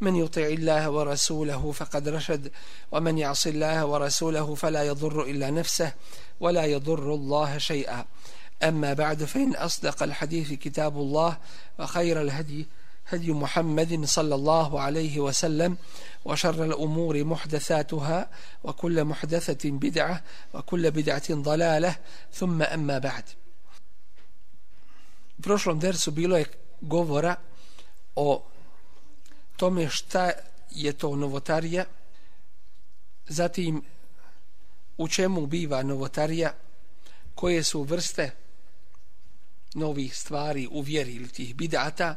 من يطع الله ورسوله فقد رشد ومن يعص الله ورسوله فلا يضر إلا نفسه ولا يضر الله شيئا. أما بعد فإن أصدق الحديث كتاب الله وخير الهدي هدي محمد صلى الله عليه وسلم وشر الأمور محدثاتها وكل محدثة بدعة وكل بدعة ضلالة. ثم أما بعد. U prošlom dersu bilo govora o tome šta je to novotarija, zatim u čemu biva novotarija, koje su vrste novih stvari u vjeri ili tih bidata,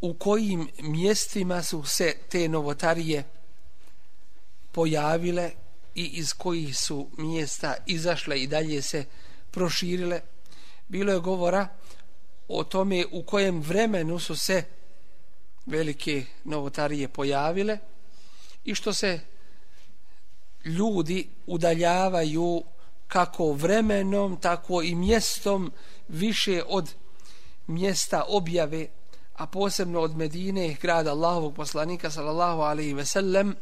u kojim mjestima su se te novotarije pojavile i iz kojih su mjesta izašle i dalje se proširile. Bilo je govora o tome u kojem vremenu su se velike novotarije pojavile i što se ljudi udaljavaju kako vremenom, tako i mjestom više od mjesta objave, a posebno od Medine, grada Allahovog poslanika, sallallahu alaihi ve sellem,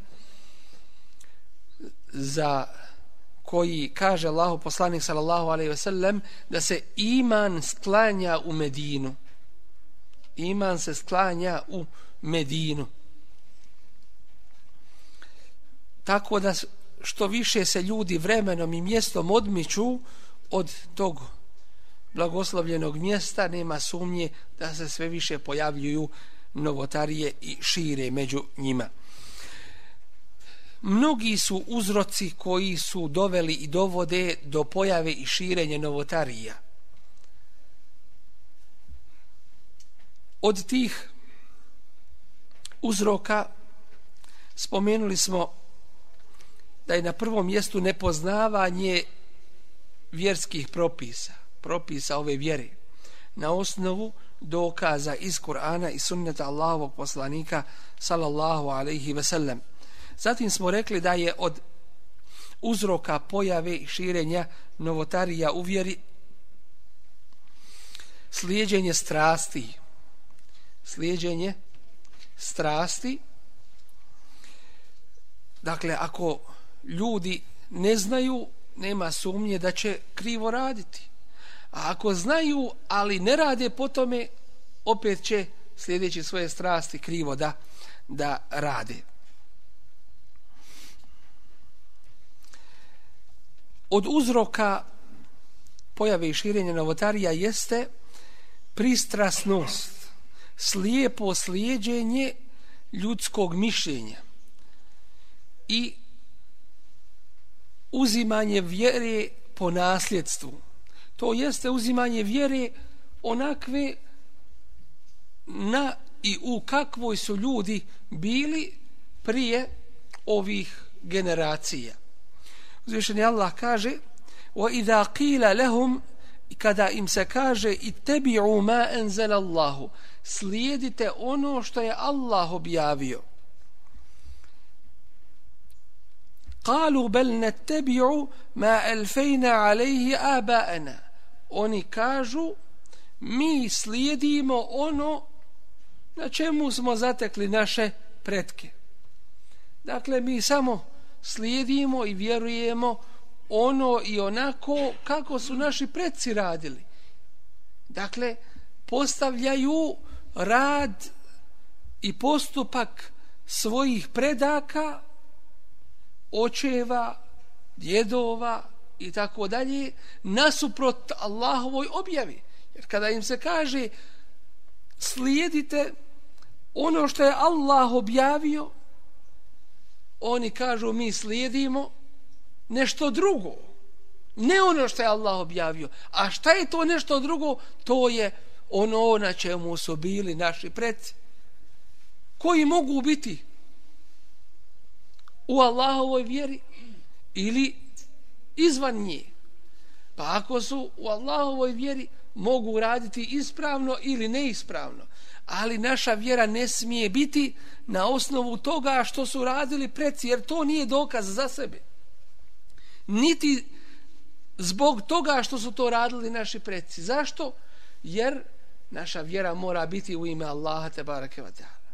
za koji kaže Allahu poslanik sallallahu alejhi ve sellem da se iman sklanja u Medinu. Iman se sklanja u Medinu. Tako da što više se ljudi vremenom i mjestom odmiču od tog blagoslovljenog mjesta, nema sumnje da se sve više pojavljuju novotarije i šire među njima mnogi su uzroci koji su doveli i dovode do pojave i širenja novotarija. Od tih uzroka spomenuli smo da je na prvom mjestu nepoznavanje vjerskih propisa, propisa ove vjere, na osnovu dokaza iz Kur'ana i sunneta Allahovog poslanika sallallahu alaihi ve sellem. Zatim smo rekli da je od uzroka pojave i širenja novotarija u vjeri slijedjenje strasti. Slijedjenje strasti. Dakle, ako ljudi ne znaju, nema sumnje da će krivo raditi. A ako znaju, ali ne rade po tome, opet će sljedeći svoje strasti krivo da, da rade. od uzroka pojave i širenja novotarija jeste pristrasnost, slijepo slijedjenje ljudskog mišljenja i uzimanje vjere po nasljedstvu. To jeste uzimanje vjere onakve na i u kakvoj su ljudi bili prije ovih generacija. Uzvišeni Allah kaže wa idha qila kada im se kaže i tebi'u ma anzala Allah slijedite ono što je Allah objavio. Qalu bal nattabi'u ma elfejna alejhi aba'ana. Oni kažu mi slijedimo ono na čemu smo zatekli naše pretke. Dakle mi samo slijedimo i vjerujemo ono i onako kako su naši predci radili. Dakle, postavljaju rad i postupak svojih predaka, očeva, djedova i tako dalje, nasuprot Allahovoj objavi. Jer kada im se kaže slijedite ono što je Allah objavio, oni kažu mi slijedimo nešto drugo. Ne ono što je Allah objavio. A šta je to nešto drugo? To je ono na čemu su bili naši preci Koji mogu biti u Allahovoj vjeri ili izvan nje. Pa ako su u Allahovoj vjeri, mogu raditi ispravno ili neispravno. Ali naša vjera ne smije biti na osnovu toga što su radili preci, jer to nije dokaz za sebe. Niti zbog toga što su to radili naši preci. Zašto? Jer naša vjera mora biti u ime Allaha te barake wa ta'ala.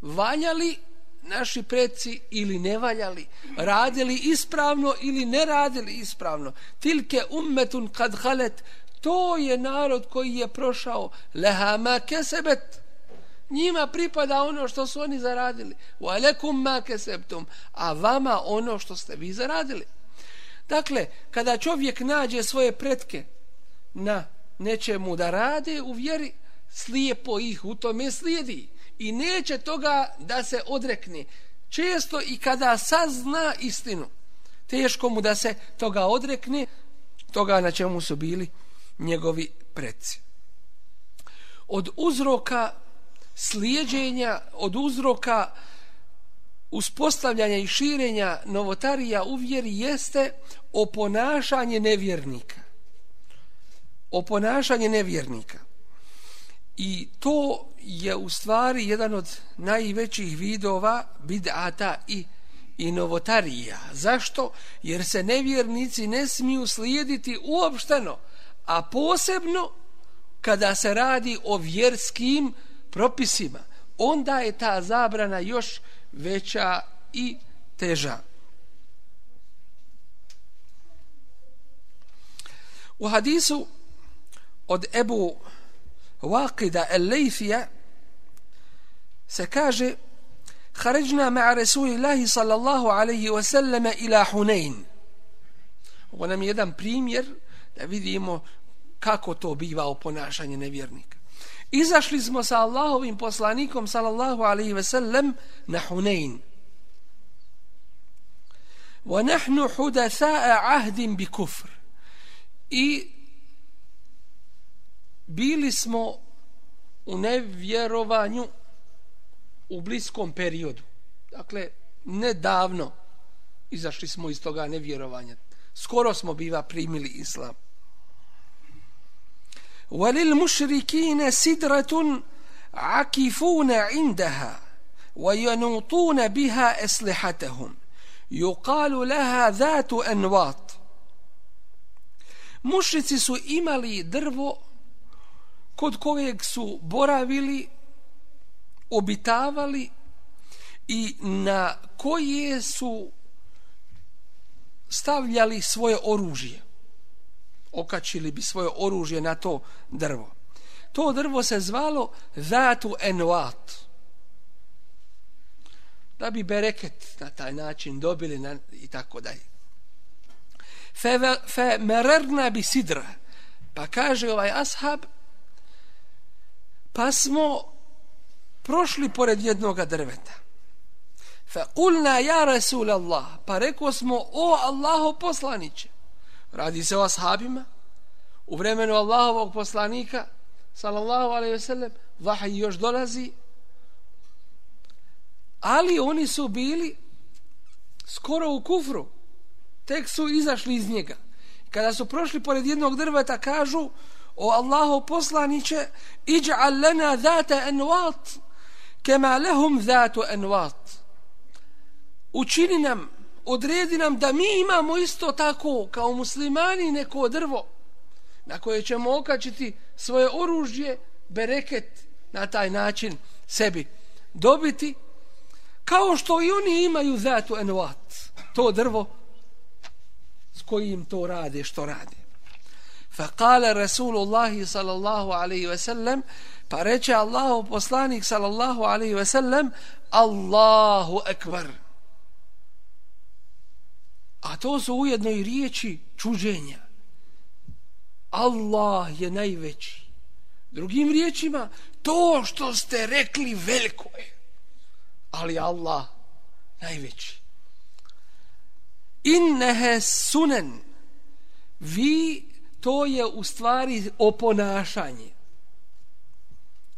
Valjali naši preci ili ne valjali, radili ispravno ili ne radili ispravno. Tilke ummetun kad halet, to je narod koji je prošao leha ma kesebet. Njima pripada ono što su oni zaradili. Wa alekum ma kesebtum. A vama ono što ste vi zaradili. Dakle, kada čovjek nađe svoje pretke na nečemu da rade u vjeri, slijepo ih u tome slijedi i neće toga da se odrekne. Često i kada sazna istinu, teško mu da se toga odrekne, toga na čemu su bili njegovi preci. Od uzroka slijedženja, od uzroka uspostavljanja i širenja novotarija u vjeri jeste oponašanje nevjernika. Oponašanje nevjernika. I to je u stvari jedan od najvećih vidova bid'ata i, i novotarija. Zašto? Jer se nevjernici ne smiju slijediti uopšteno, a posebno kada se radi o vjerskim propisima. Onda je ta zabrana još veća i teža. U hadisu od Ebu Waqida al-Laythija se kaže Kharajna ma'a Rasulillahi sallallahu alaihi wa sallam ila Hunain. Ovo nam je jedan primjer da vidimo kako to biva u ponašanje nevjernika. Izašli smo sa Allahovim poslanikom sallallahu alaihi ve sellem na Hunain. Wa nahnu hudatha'a ahdin bi kufr. I bili smo u nevjerovanju u bliskom periodu. Dakle, nedavno izašli smo iz toga nevjerovanja. Skoro smo biva primili islam. Walil mušrikine sidratun akifuna indaha wa yanutuna biha eslihatahum. Yuqalu laha zatu envat. Mušrici su imali drvo kod kojeg su boravili, obitavali i na koje su stavljali svoje oružje. Okačili bi svoje oružje na to drvo. To drvo se zvalo Zatu Enuat. Da bi bereket na taj način dobili na, i tako dalje. Fe, fe mererna bi sidra. Pa kaže ovaj ashab, pa smo prošli pored jednog drveta. Fa kulna ja Rasul Allah, pa rekao smo o Allaho poslaniće. Radi se o ashabima, u vremenu Allahovog poslanika, sallallahu alaihi ve sellem, vahaj još dolazi, ali oni su bili skoro u kufru, tek su izašli iz njega. Kada su prošli pored jednog drveta, kažu, o Allahu poslaniće iđa'al lana zata envat kema lehum zatu envat učini nam odredi nam da mi imamo isto tako kao muslimani neko drvo na koje ćemo okačiti svoje oružje bereket na taj način sebi dobiti kao što i oni imaju zatu envat to drvo s kojim to rade što rade. Fakale Rasulullahi sallallahu alaihi ve sellem, pa reče Allahu poslanik sallallahu alaihi ve sellem, Allahu ekbar. A to su ujedno i riječi čuđenja. Allah je najveći. Drugim riječima, to što ste rekli veliko je. Ali Allah najveći. Innehe sunen. Vi to je u stvari oponašanje.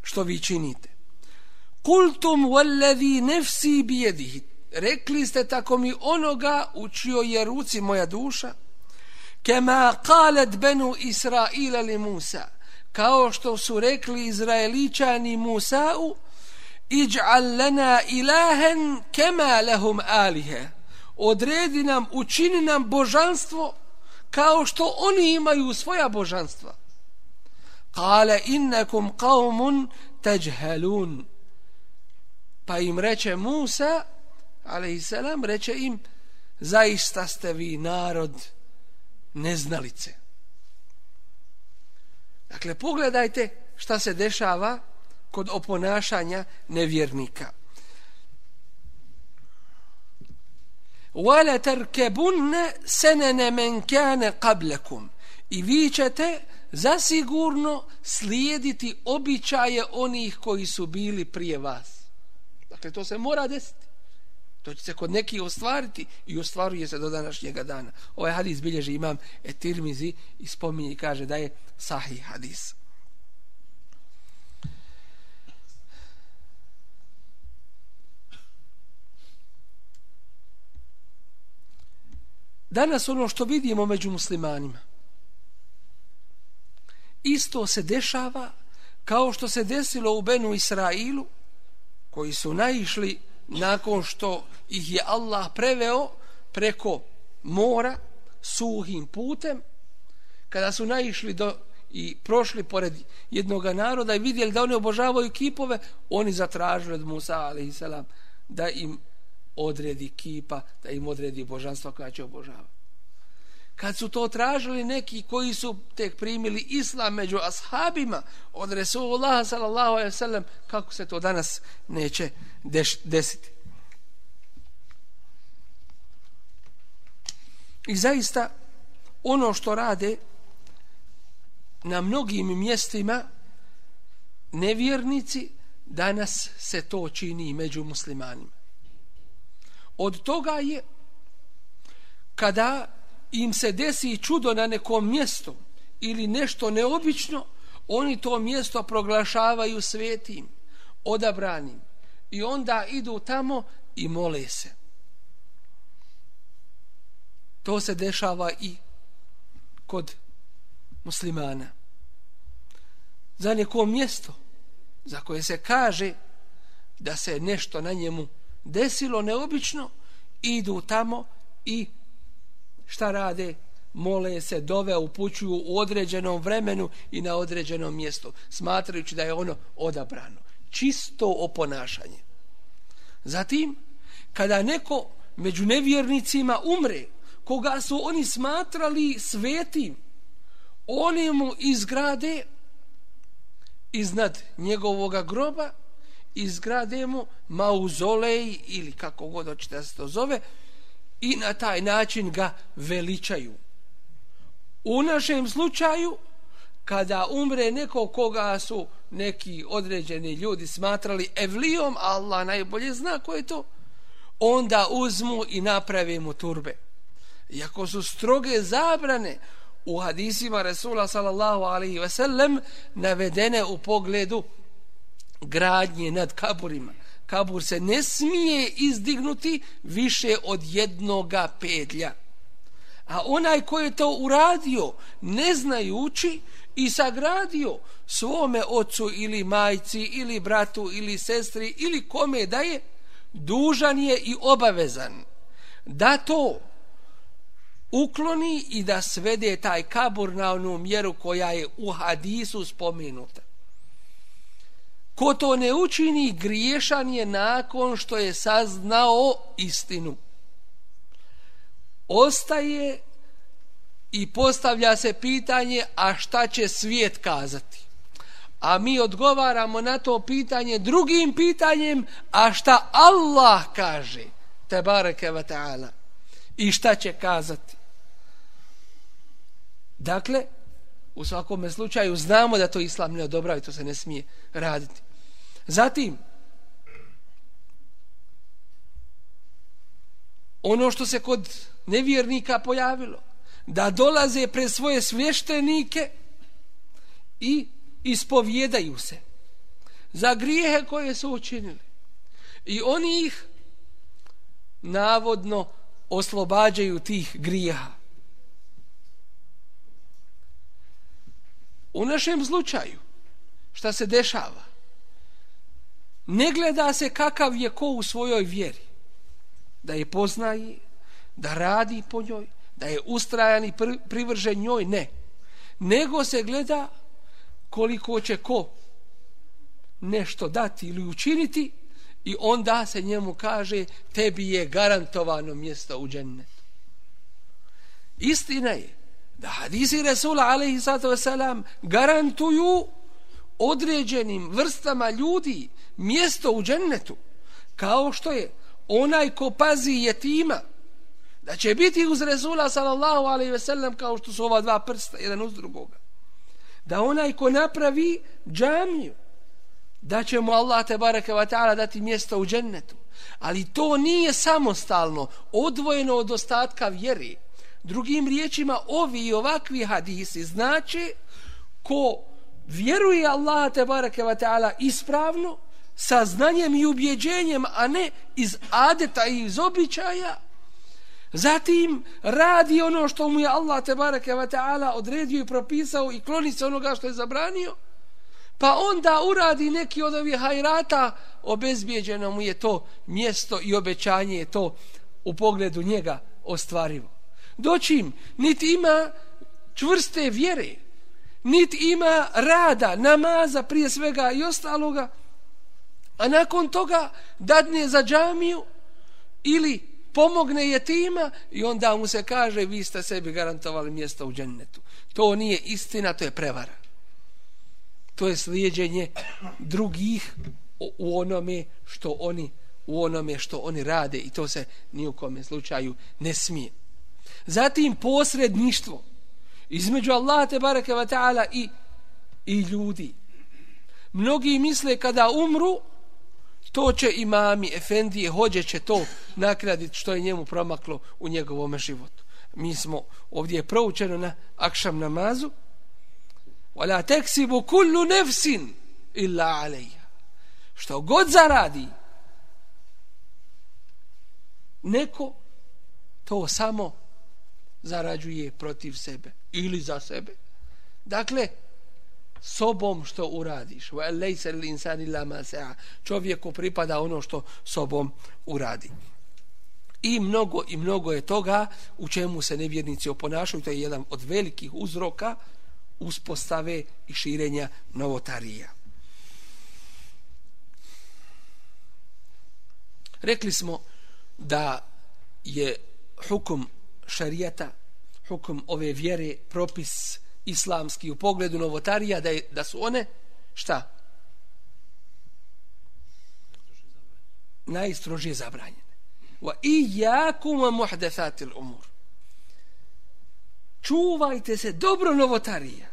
Što vi činite? Kultum wallazi nafsi bi rekli ste tako mi onoga u čioj je ruci moja duša, kema kalet benu Israila li Musa, kao što su rekli Izraeličani Musa'u, iđ'al lana ilahen kema lahum alihe. Odredi nam, učini nam božanstvo kao što oni imaju svoja božanstva. Kale innekum qavmun teđhelun. Pa im reče Musa, alaihissalam, reče im, zaista ste vi narod neznalice. Dakle, pogledajte šta se dešava kod oponašanja nevjernika. Wala tarkabunna sanana man kana qablakum. I vi ćete zasigurno slijediti običaje onih koji su bili prije vas. Dakle, to se mora desiti. To će se kod neki ostvariti i ostvaruje se do današnjega dana. Ovaj hadis bilježi imam Etirmizi i spominje i kaže da je sahih hadis. Danas ono što vidimo među muslimanima isto se dešava kao što se desilo u Benu Israilu koji su naišli nakon što ih je Allah preveo preko mora suhim putem kada su naišli do i prošli pored jednog naroda i vidjeli da oni obožavaju kipove oni zatražili od Musa a.s. da im odredi kipa da im odredi božanstva koja će obožavati. Kad su to tražili neki koji su tek primili islam među ashabima od Resulullah sallallahu alaihi sallam kako se to danas neće deš, desiti? I zaista ono što rade na mnogim mjestima nevjernici danas se to čini među muslimanima od toga je kada im se desi čudo na nekom mjestu ili nešto neobično, oni to mjesto proglašavaju svetim, odabranim. I onda idu tamo i mole se. To se dešava i kod muslimana. Za neko mjesto za koje se kaže da se nešto na njemu desilo neobično, idu tamo i šta rade? Mole se, dove upućuju u određenom vremenu i na određenom mjestu, smatrajući da je ono odabrano. Čisto oponašanje. Zatim, kada neko među nevjernicima umre, koga su oni smatrali svetim, oni mu izgrade iznad njegovog groba, izgrade mu mauzolej ili kako god hoćete da se to zove, i na taj način ga veličaju. U našem slučaju, kada umre neko koga su neki određeni ljudi smatrali evlijom, Allah najbolje zna ko je to, onda uzmu i naprave mu turbe. Iako su stroge zabrane u hadisima Resula sallallahu alaihi ve sellem navedene u pogledu gradnje nad kaburima kabur se ne smije izdignuti više od jednoga pedlja. A onaj ko je to uradio, ne znajući i sagradio svome ocu ili majci ili bratu ili sestri ili kome da je, dužan je i obavezan da to ukloni i da svede taj kabur na onu mjeru koja je u hadisu spomenuta. Ko to ne učini, griješan je nakon što je saznao istinu. Ostaje i postavlja se pitanje, a šta će svijet kazati? A mi odgovaramo na to pitanje drugim pitanjem, a šta Allah kaže? Te bareke ve ta'ala. I šta će kazati? Dakle, u svakom slučaju znamo da to islam ne odobrava i to se ne smije raditi. Zatim, ono što se kod nevjernika pojavilo, da dolaze pre svoje svještenike i ispovjedaju se za grijehe koje su učinili. I oni ih navodno oslobađaju tih grijeha. U našem slučaju, šta se dešava? Ne gleda se kakav je ko u svojoj vjeri. Da je poznaje, da radi po njoj, da je ustrajan i privržen njoj, ne. Nego se gleda koliko će ko nešto dati ili učiniti i onda se njemu kaže tebi je garantovano mjesto u džennetu. Istina je da hadisi Resula alaihi sallatu wasalam garantuju određenim vrstama ljudi mjesto u džennetu kao što je onaj ko pazi jetima da će biti uz Resula sallallahu alaihi sellem kao što su ova dva prsta jedan uz drugoga da onaj ko napravi džamiju da će mu Allah te bareke ve ta'ala dati mjesto u džennetu ali to nije samostalno odvojeno od ostatka vjere. drugim riječima ovi i ovakvi hadisi znači ko vjeruje Allah te bareke ve ta'ala ispravno sa znanjem i ubjeđenjem a ne iz adeta i iz običaja Zatim radi ono što mu je Allah te bareke ve taala odredio i propisao i kloni se onoga što je zabranio. Pa onda uradi neki od ovih hajrata, obezbijeđeno mu je to mjesto i obećanje je to u pogledu njega ostvarivo. Doćim, niti ima čvrste vjere, niti ima rada, namaza prije svega i ostaloga, a nakon toga dadne za džamiju ili pomogne jetima i onda mu se kaže vi ste sebi garantovali mjesto u džennetu. To nije istina, to je prevara. To je slijedjenje drugih u onome što oni u onome što oni rade i to se ni u kome slučaju ne smije. Zatim posredništvo između Allaha te bareke ve taala i i ljudi. Mnogi misle kada umru to će imami, efendije, hođe će to nakraditi što je njemu promaklo u njegovom životu. Mi smo ovdje proučeno na akšam namazu wala teksibu kullu nafsin illa alayha. Što god zaradi neko to samo zarađuje protiv sebe ili za sebe. Dakle, sobom što uradiš. Wa laysa lil insani illa ma sa'a. Čovjeku pripada ono što sobom uradi. I mnogo i mnogo je toga u čemu se nevjernici oponašaju, to je jedan od velikih uzroka uspostave i širenja novotarija. Rekli smo da je hukum šarijata, hukum ove vjere, propis islamski u pogledu novotarija da, je, da su one šta? Najstrožije zabranjene. Wa iyakum muhdathatil umur. Čuvajte se dobro novotarija.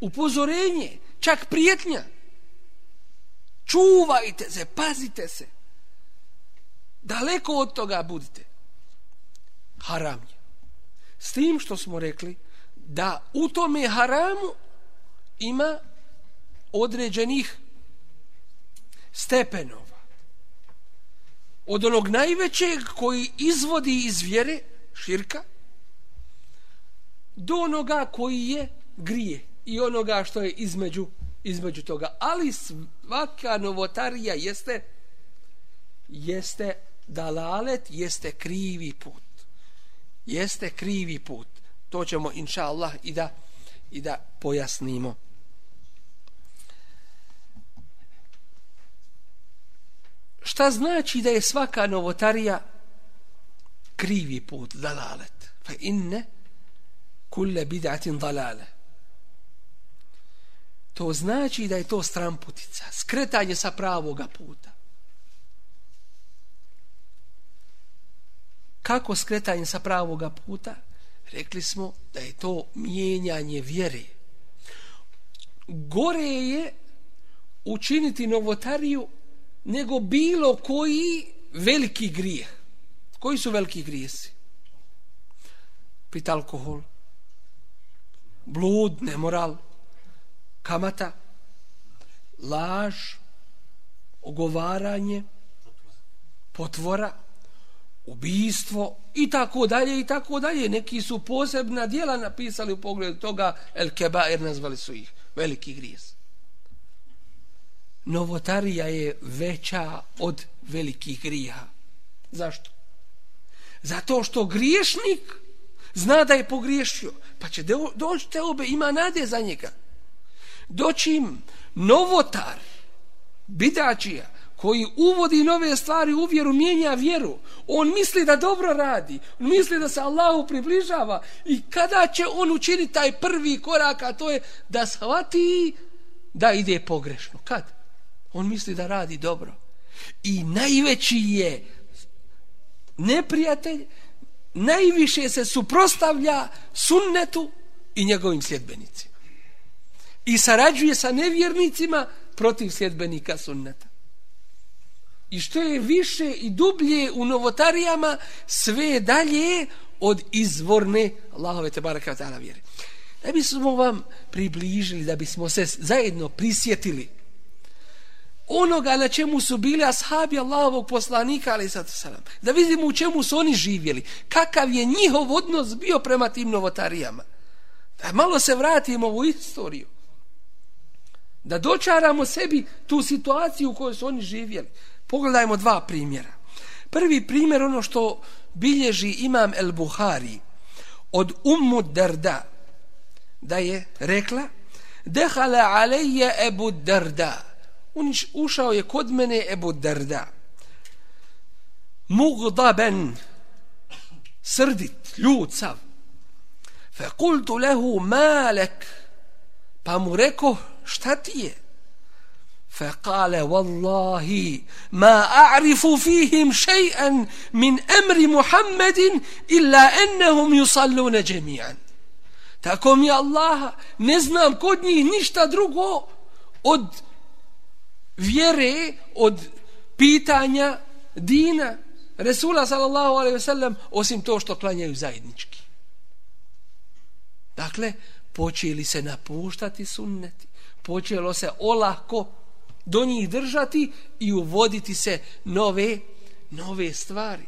Upozorenje, čak prijetnja. Čuvajte se, pazite se. Daleko od toga budite. Haram je. S tim što smo rekli, da u tome haramu ima određenih stepenova. Od onog najvećeg koji izvodi iz vjere, širka, do onoga koji je grije i onoga što je između, između toga. Ali svaka novotarija jeste jeste dalalet, jeste krivi put. Jeste krivi put to ćemo inša Allah i da, i da pojasnimo. Šta znači da je svaka novotarija krivi put, dalalet? Fa inne kulle bid'atin dalale. To znači da je to stramputica, skretanje sa pravoga puta. Kako skretanje sa pravoga puta? rekli smo da je to mijenjanje vjere. Gore je učiniti novotariju nego bilo koji veliki grijeh. Koji su veliki grijesi? Pit alkohol, blud, nemoral, kamata, laž, ogovaranje, potvora ubijstvo i tako dalje i tako dalje. Neki su posebna dijela napisali u pogledu toga El Kebair nazvali su ih veliki grijez. Novotarija je veća od velikih grija. Zašto? Zato što griješnik zna da je pogriješio. Pa će doći te obe, ima nade za njega. Doći im novotar, bidačija, koji uvodi nove stvari u vjeru, mijenja vjeru. On misli da dobro radi. On misli da se Allahu približava. I kada će on učiniti taj prvi korak, a to je da shvati da ide pogrešno. Kad? On misli da radi dobro. I najveći je neprijatelj, najviše se suprostavlja sunnetu i njegovim sljedbenicima. I sarađuje sa nevjernicima protiv sljedbenika sunneta. I što je više i dublje u novotarijama, sve dalje od izvorne Allahove te baraka ta'ala vjere. Da bismo vam približili, da bismo se zajedno prisjetili onoga na čemu su bili ashabi Allahovog poslanika, ali sad salam, da vidimo u čemu su oni živjeli, kakav je njihov odnos bio prema tim novotarijama. Da malo se vratimo u istoriju. Da dočaramo sebi tu situaciju u kojoj su oni živjeli. Pogledajmo dva primjera. Prvi primjer ono što bilježi imam El Buhari od Ummu Darda da je rekla Dehala alejje Ebu Darda ušao je kod mene Ebu Darda mugdaben srdit, ljud sav fe kultu lehu malek pa mu reko šta ti je فقال والله ما أعرف فيهم شيئا من أمر محمد إلا أنهم يصلون جميعا tako mi Allah ne znam kod njih ništa drugo od vjere od pitanja dina Resula sallallahu alaihi wasallam osim to što klanjaju zajednički dakle počeli se napuštati sunneti počelo se olako do njih držati i uvoditi se nove nove stvari.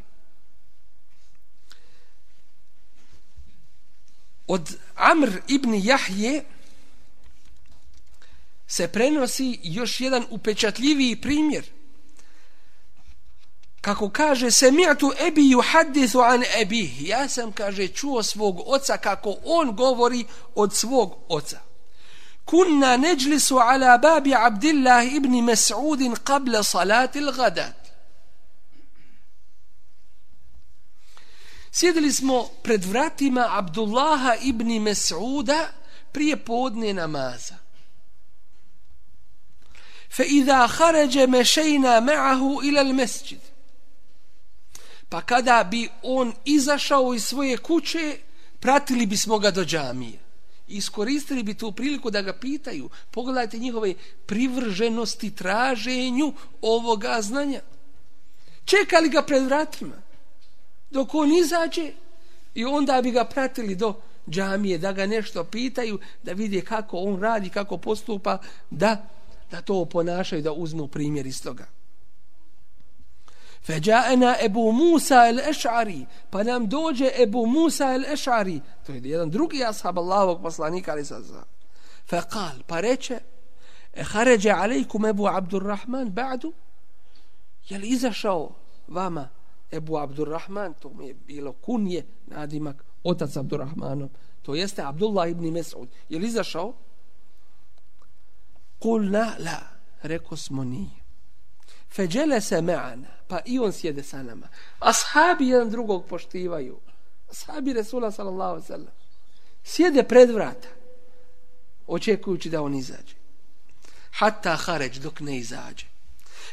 Od Amr ibn Jahje se prenosi još jedan upečatljiviji primjer. Kako kaže se mi'atu ebi yuhadithu an ebi. Ja sam, kaže, čuo svog oca kako on govori od svog oca. كنا نجلس على باب عبد الله ابن مسعود قبل صلاة الغداة Sjedili smo pred vratima Abdullaha ibn Mes'uda prije podne namaza. Fa idha kharaja mashayna ma'ahu ila al-masjid. Pa kada bi on izašao iz svoje kuće, pratili bismo ga do džamije iskoristili bi tu priliku da ga pitaju. Pogledajte njihove privrženosti traženju ovoga znanja. Čekali ga pred vratima. Dok on izađe i onda bi ga pratili do džamije da ga nešto pitaju, da vide kako on radi, kako postupa, da, da to ponašaju, da uzmu primjer iz toga. Feđa'ena Ebu Musa el Eš'ari, pa nam dođe Ebu Musa el Eš'ari, to je jedan drugi ashab Allahovog poslanika, ali sad zna. Fekal, pa reče, e haređe alejkum Ebu Abdurrahman ba'du, je li izašao vama Ebu Abdurrahman, to mi je bilo kunje, nadimak, otac Abdurrahmanom, to jeste Abdullah ibn Mes'ud, je li izašao? Kulna la, reko smo nije. Feđele se me'ana, pa i on sjede sa nama. Ashabi jedan drugog poštivaju. Ashabi Resula sallallahu sallam. Sjede pred vrata, očekujući da on izađe. Hatta haređ dok ne izađe.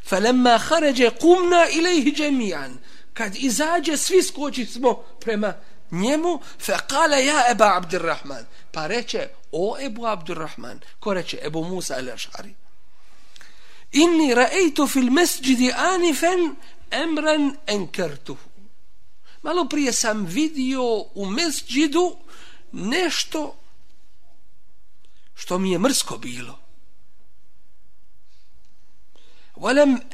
Falemma haređe kumna ilaihi džemijan. Kad izađe, svi skoči smo prema njemu. fekale ja Eba Abdurrahman Pa reče, o Ebu Abdurrahman Ko reče? Ebu Musa al-Ašari inni ra'aytu fil masjidi anifan amran ankartuhu malo prije sam vidio u mesdžidu nešto što mi je mrsko bilo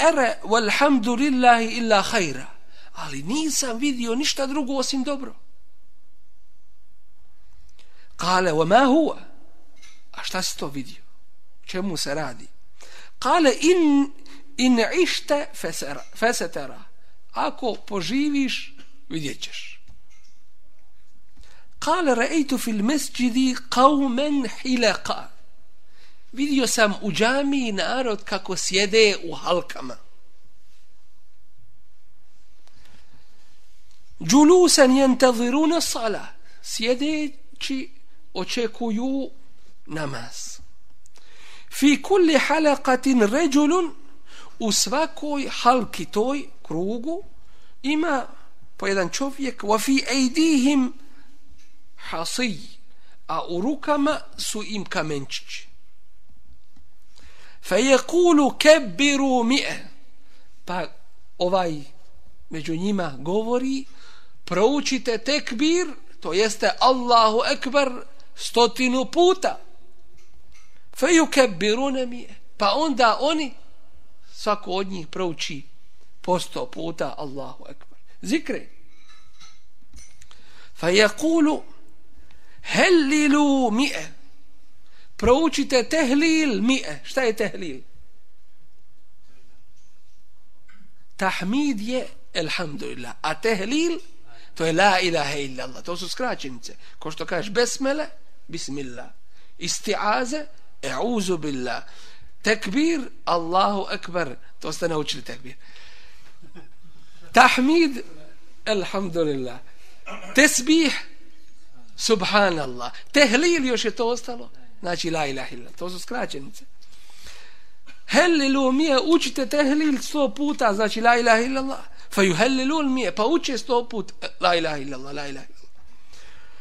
أرى والحمد لله إلا خيرا ali nisam vidio ništa drugo osim dobro. Kale, wa ma huwa? A šta si to vidio? Čemu se radi? Kale, in, in ište fesetera. Ako poživiš, vidjet ćeš. Kale, rejtu fil mesđidi qavmen hilaka. Vidio sam u džami narod kako sjede u halkama. Džulusan jentaziruna sala. Sjedeći očekuju namaz. Fi kulli halaqatin rajulun u svakoj halki toj krugu ima po jedan čovjek wa fi aydihim hasi a u rukama su im kamenčići. Fa yaqulu kabbiru mi'a pa ovaj među njima govori proučite tekbir to jeste Allahu ekber stotinu puta fejukebirune mi pa onda oni svako od njih prouči po sto puta Allahu ekber. Zikre fejekulu hellilu mi'e. Proučite tehlil mi'e. Šta je tehlil? Tahmid je elhamdulillah. A tehlil to je la ilaha illa Allah to su skraćenice. Ko što kažeš besmele bismillah. Isti'aze e'uzu billah. Tekbir Allahu akbar to ste naučili tekbir. Tahmid alhamdulillah tesbih subhanallah. Tehlil još je to ostalo. Znači la ilaha illa to su skraćenice. Hellilu mije učite tehlil sto puta znači la ilaha illallah. Fa fa yuhallilu mije pa uče sto put la ilaha illallah, la ilaha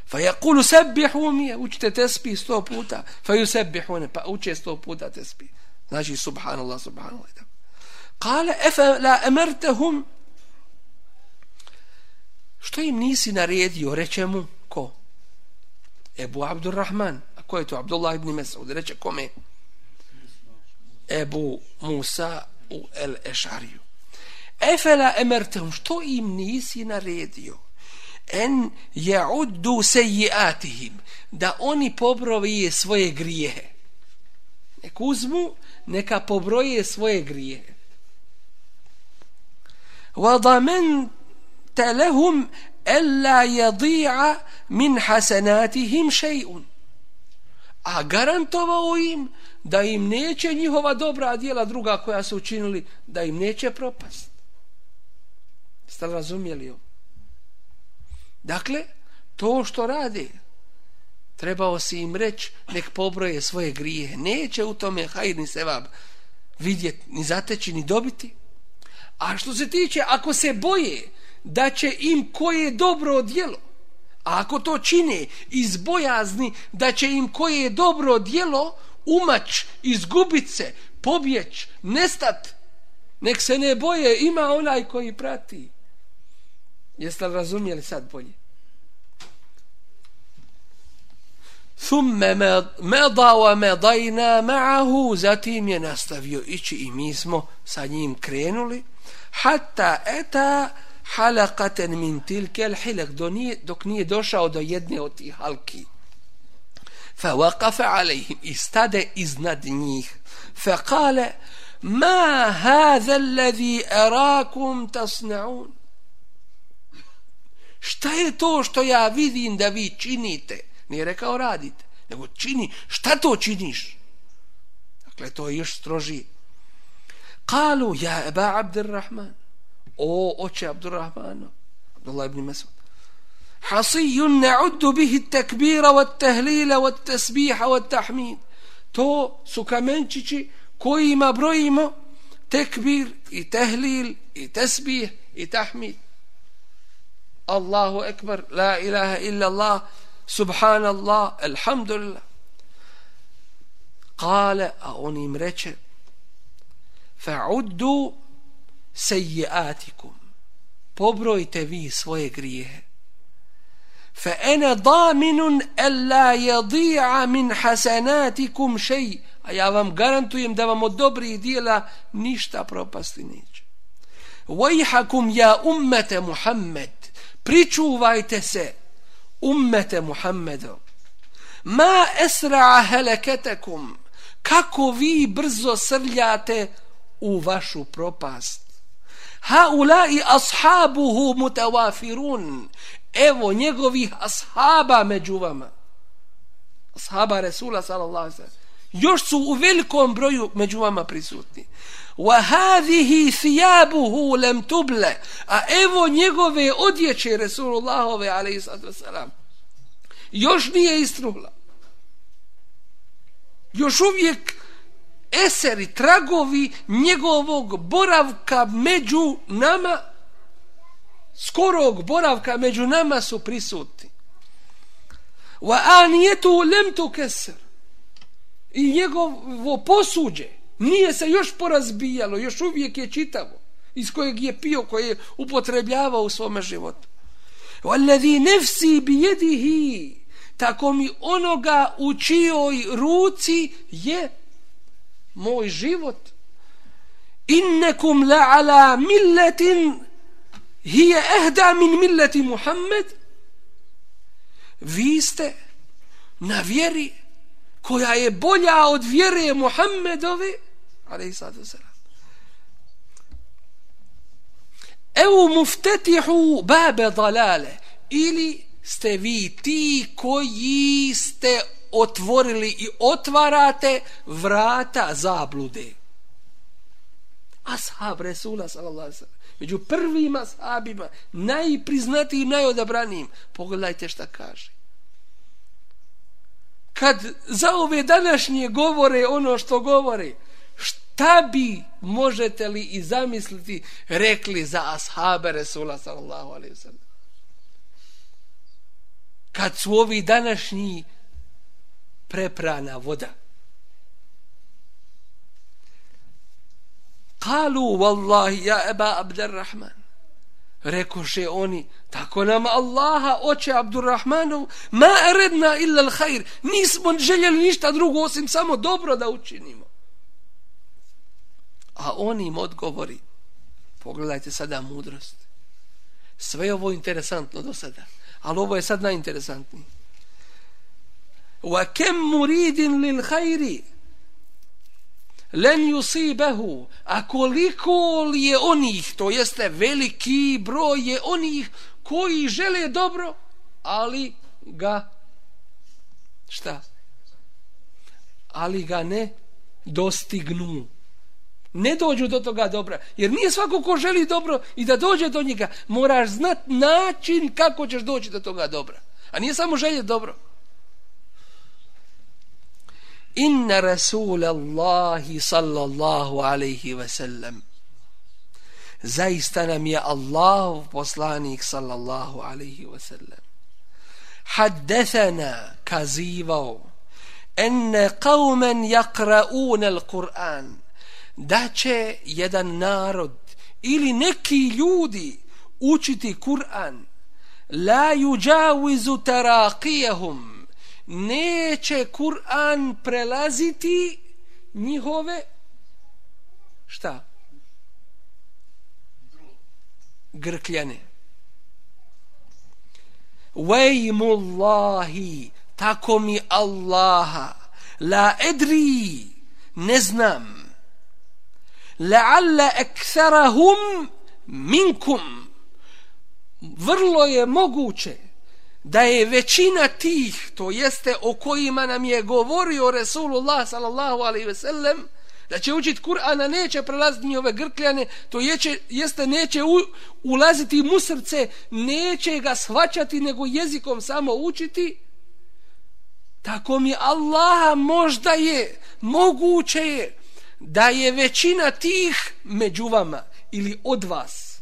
فيقول سبحوا مية وجت تسبي سو بوتا فيسبحون فأوجت سو بوتا تسبي ناجي سبحان الله subhanallah, الله ده. قال أفلا أمرتهم Što im nisi naredio, reče mu, ko? Ebu Abdurrahman. A ko je to? Abdullah ibn Mesaud. Reče, kome? Ebu Musa u El Ešariju. Efela emertehum, što im nisi naredio? en je uddu se da oni pobroje svoje grijehe. Nek uzmu neka pobroje svoje grijehe. Wa damen te lehum ella min hasenatihim šeun a garantovao im da im neće njihova dobra dijela druga koja su učinili da im neće propast. Ste razumjeli ovo? Dakle, to što rade, trebao si im reći, nek pobroje svoje grije. Neće u tome hajni sevab vidjeti, ni zateći, ni dobiti. A što se tiče, ako se boje da će im koje dobro djelo, a ako to čine iz bojazni da će im koje dobro djelo umać, izgubit se, pobjeć, nestat, nek se ne boje, ima onaj koji prati. Jeste li razumijeli sad bolje? Thumme meda wa medajna ma'ahu Zatim je nastavio ići i mi smo sa njim krenuli. Hatta eta halakaten min tilke al hilak dok nije došao do jedne od tih halki. Fa waqafa alejhim, i stade iznad njih. Fa kale Ma hadha alladhi arakum tasna'un? Šta je to što ja vidim da vi činite? Nije rekao radite, nego čini. Šta to činiš? Dakle, to je još stroži. Kalu, ja eba Abdurrahman. O, oče Abdurrahmanu. Abdullah ibn Masud. حصي نعد bihi التكبير wa والتسبيح wa tesbiha wa tahmid. To su kamenčići kojima brojimo tekbir i tehlil i tesbih i tahmid. Allahu ekber, la ilaha illa Allah, subhanallah, alhamdulillah. Kale, a on im reče, fa'uddu sejiatikum. pobrojte vi svoje grijehe. Fa ene daminun alla jadi'a min hasanatikum shay. a ja vam garantujem da vam od dobrih dijela ništa propasti neće. Vajhakum ja ummete Muhammed, pričuvajte se, ummete Muhammedu Ma esra'a heleketekum, kako vi brzo srljate u vašu propast. Ha ulai ashabuhu mutawafirun. Evo njegovih ashaba među vama. Ashaba Resula sallallahu alaihi sellem. Još su u velikom broju među vama prisutni. Wa hadhihi thiyabuhu lam tubla. A evo njegove odjeće Resulullahove alaihi sallam. Još nije istruhla. Još uvijek eseri, tragovi njegovog boravka među nama, skorog boravka među nama su prisutni. Wa anijetu lem tu keser. I njegovo posuđe nije se još porazbijalo, još uvijek je čitavo, iz kojeg je pio, koje je upotrebljavao u svome životu. Walladhi nefsi bi jedihi, tako mi onoga u čijoj ruci je moj život innekum la ala milletin hije ehda min milleti Muhammed vi ste na vjeri koja je bolja od vjere Muhammedove alaihi sallatu wasalam. Evo muftetihu babe dalale ili ste vi ti koji ste otvorili i otvarate vrata zablude. Ashab Resula sallallahu sallam. Među prvim ashabima, najpriznatijim, najodabranijim. Pogledajte šta kaže. Kad za ove današnje govore ono što govore, šta bi možete li i zamisliti rekli za ashabe Resula sallallahu alaihi sallam? Kad su ovi današnji preprana voda. Kalu, wallahi, ja eba Abdurrahman. Rekoše oni, tako nam Allaha, oče Abdurrahmanov, ma eredna illa l'hajr. Nismo željeli ništa drugo, osim samo dobro da učinimo A on im odgovori, pogledajte sada mudrost. Sve ovo interesantno do sada, ali ovo je sad najinteresantnije. وكم مريد للخير len yusibahu a koliko li je onih to jeste veliki broj je onih koji žele dobro ali ga šta ali ga ne dostignu ne dođu do toga dobra. Jer nije svako ko želi dobro i da dođe do njega moraš znat način kako ćeš doći do toga dobra. A nije samo želje dobro. Inna rasulallahi sallallahu alaihi ve sellem zaista nam je Allahov poslanik sallallahu alaihi ve sellem haddethana kazivao enne qavmen jakraun al-Qur'an da će jedan narod ili neki ljudi učiti Kur'an la yujawizu taraqiyahum neće Kur'an prelaziti njihove šta? Grkljane. Vejmullahi, tako mi Allaha, la edri, ne znam, la'alla ekserahum minkum, vrlo je moguće, da je većina tih, to jeste o kojima nam je govorio Resulullah sallallahu alaihi ve sellem, da će učiti Kur'ana, neće prelaziti njove grkljane, to jeće, jeste neće u, ulaziti mu srce, neće ga shvaćati, nego jezikom samo učiti, tako mi Allaha možda je, moguće je, da je većina tih među vama ili od vas,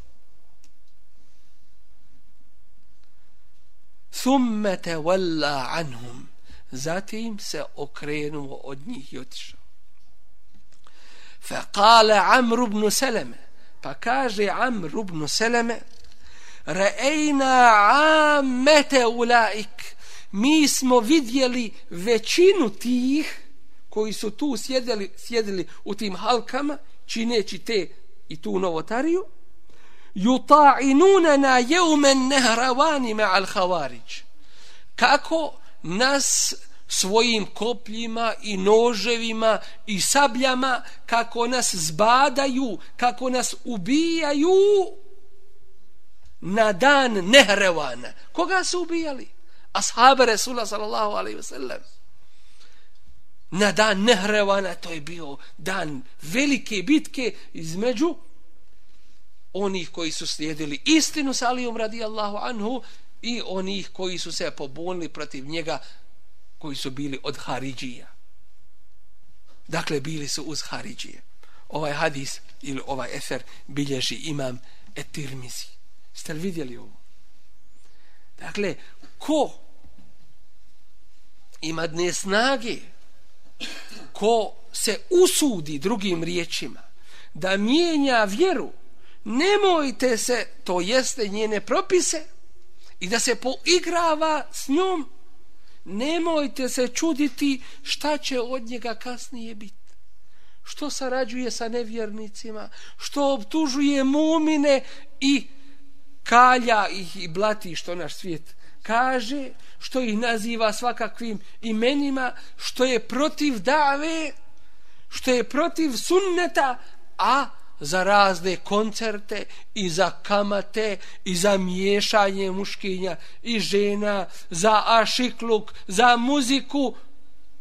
thumme te walla anhum. Zatim se okrenuo od njih i otišao. Fa kale Amr ibn Seleme. Pa kaže Amr ibn Seleme reejna amete ulaik. Mi smo vidjeli većinu tih koji su tu sjedili, sjedili u tim halkama čineći te i tu novotariju yuta'inunana yawman nahrawani ma'al khawarij. Kako nas svojim kopljima i noževima i sabljama kako nas zbadaju kako nas ubijaju na dan nehrevana koga su ubijali? Ashabe Resula sallallahu alaihi wasallam na dan nehrevana to je bio dan velike bitke između onih koji su slijedili istinu sa Alijom radijallahu anhu i onih koji su se pobunili protiv njega koji su bili od Haridžija. Dakle, bili su uz Haridžije. Ovaj hadis ili ovaj efer bilježi imam etirmizi. Ste li vidjeli ovo? Dakle, ko ima dne snage, ko se usudi drugim riječima da mijenja vjeru, nemojte se, to jeste njene propise, i da se poigrava s njom, nemojte se čuditi šta će od njega kasnije biti. Što sarađuje sa nevjernicima, što obtužuje mumine i kalja ih i blati što naš svijet kaže, što ih naziva svakakvim imenima, što je protiv dave, što je protiv sunneta, a za razne koncerte i za kamate i za miješanje muškinja i žena, za ašikluk, za muziku,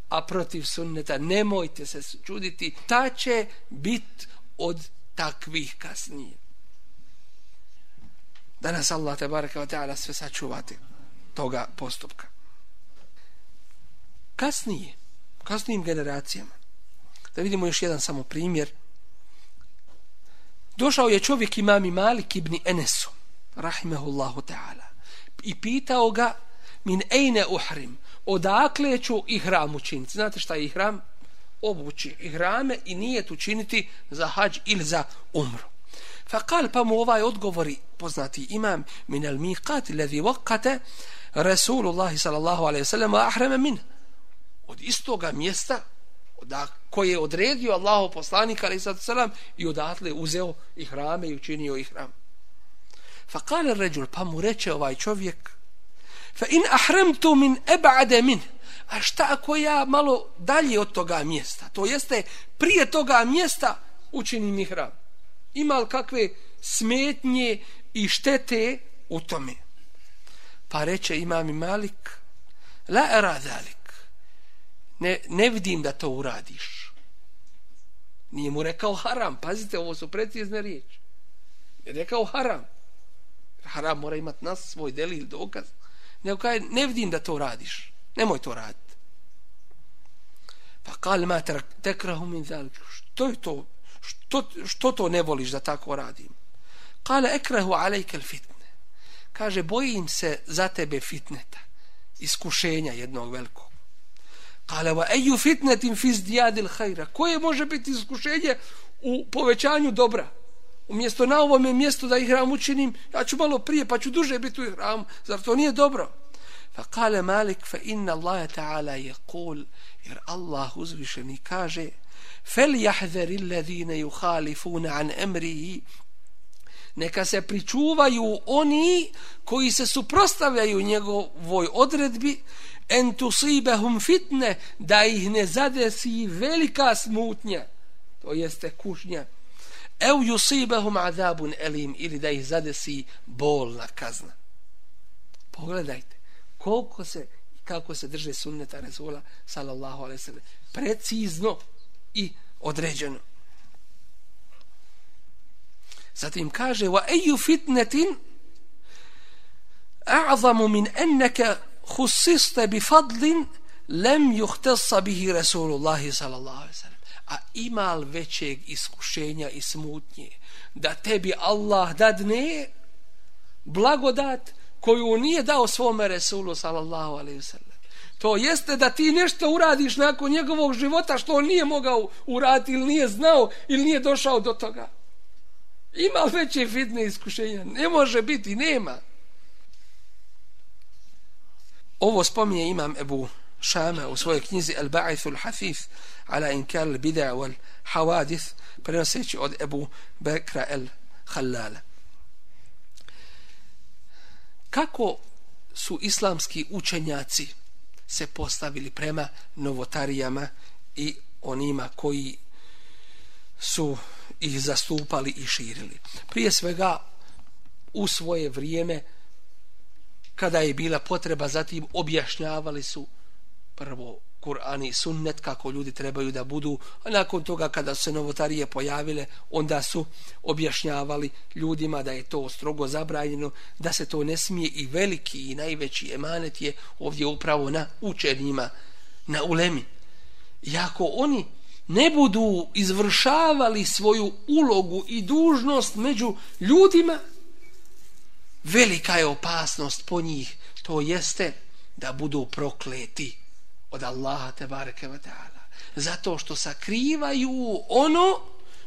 a protiv sunneta nemojte se čuditi, ta će bit od takvih kasnije. Danas Allah te baraka wa ta'ala sve sačuvati toga postupka. Kasnije, kasnijim generacijama, da vidimo još jedan samo primjer, Došao je čovjek imami Malik ibn Enesu, rahimehullahu ta'ala, i pitao ga, min ejne uhrim, odakle ću ihram učiniti? Znate šta je ihram? Obući ihrame i nije tu činiti za hađ ili za umru. Fa kal pa mu ovaj odgovori poznati imam min al miqat ladhi waqata Rasulullah sallallahu alaihi sallam sellem min od istoga mjesta da koje je odredio Allahu poslanik alaihi sad selam i odatle uzeo i hrame i učinio i hram. Fa kale ređul, pa mu reče ovaj čovjek, fa in ahramtu min eba'ade min, a šta ako ja malo dalje od toga mjesta, to jeste prije toga mjesta učinim i hram. Ima li kakve smetnje i štete u tome? Pa reče imam Malik, la era zalik, ne, ne vidim da to uradiš. Nije mu rekao haram. Pazite, ovo su precizne riječi. Je rekao haram. Haram mora imati nas svoj delil dokaz. Ne, kaj, ne vidim da to radiš. Nemoj to raditi. Pa kal ma tekrahu min zalik. Što je to? Što, što to ne voliš da tako radim? Kale ekrahu alejkel fitne. Kaže, bojim se za tebe fitneta. Iskušenja jednog velikog. Kale wa eju fitnetim fi dijadil hajra. Koje može biti iskušenje u povećanju dobra? Umjesto na ovome mjestu da ih hram učinim, ja ću malo prije pa ću duže biti u hramu. Zar to nije dobro? Fa kale Malik fa inna Allah ta'ala je kul jer Allah uzvišeni kaže fel jahzeri alladhina yukhalifuna an amrihi neka se pričuvaju oni koji se suprostavljaju njegovoj odredbi en tusibahum fitne da ih ne zadesi velika smutnja to jeste kušnja. Eu yusibahum azabun elim ili da ih zadesi bolna kazna. Pogledajte koliko se kako se drže sunneta Resula sallallahu alaihi sallam. Precizno i određeno zatim kaže wa eju fitnetin a'zamu min annaka khussista bi fadlin lem juhtesa bihi Rasulullah sallallahu alaihi wasallam. A imal većeg iskušenja i smutnje da tebi Allah dadne blagodat koju nije dao svome Resulu sallallahu alaihi wasallam. To jeste da ti nešto uradiš nakon njegovog života što on nije mogao uraditi ili nije znao ili nije došao do toga. Ima veće fitne iskušenja. Ne može biti, nema. Ovo spominje imam Ebu Šama u svojoj knjizi El Ba'ithu Al Hafif ala inkar al bid'a wal hawadith prenoseći od Ebu Bekra El Halala. kako su islamski učenjaci se postavili prema novotarijama i onima koji su ih zastupali i širili. Prije svega u svoje vrijeme kada je bila potreba zatim objašnjavali su prvo Kur'an i sunnet kako ljudi trebaju da budu a nakon toga kada su se novotarije pojavile onda su objašnjavali ljudima da je to strogo zabranjeno da se to ne smije i veliki i najveći emanet je ovdje upravo na učenjima na ulemi i ako oni ne budu izvršavali svoju ulogu i dužnost među ljudima velika je opasnost po njih. To jeste da budu prokleti od Allaha te bareke ve taala. Zato što sakrivaju ono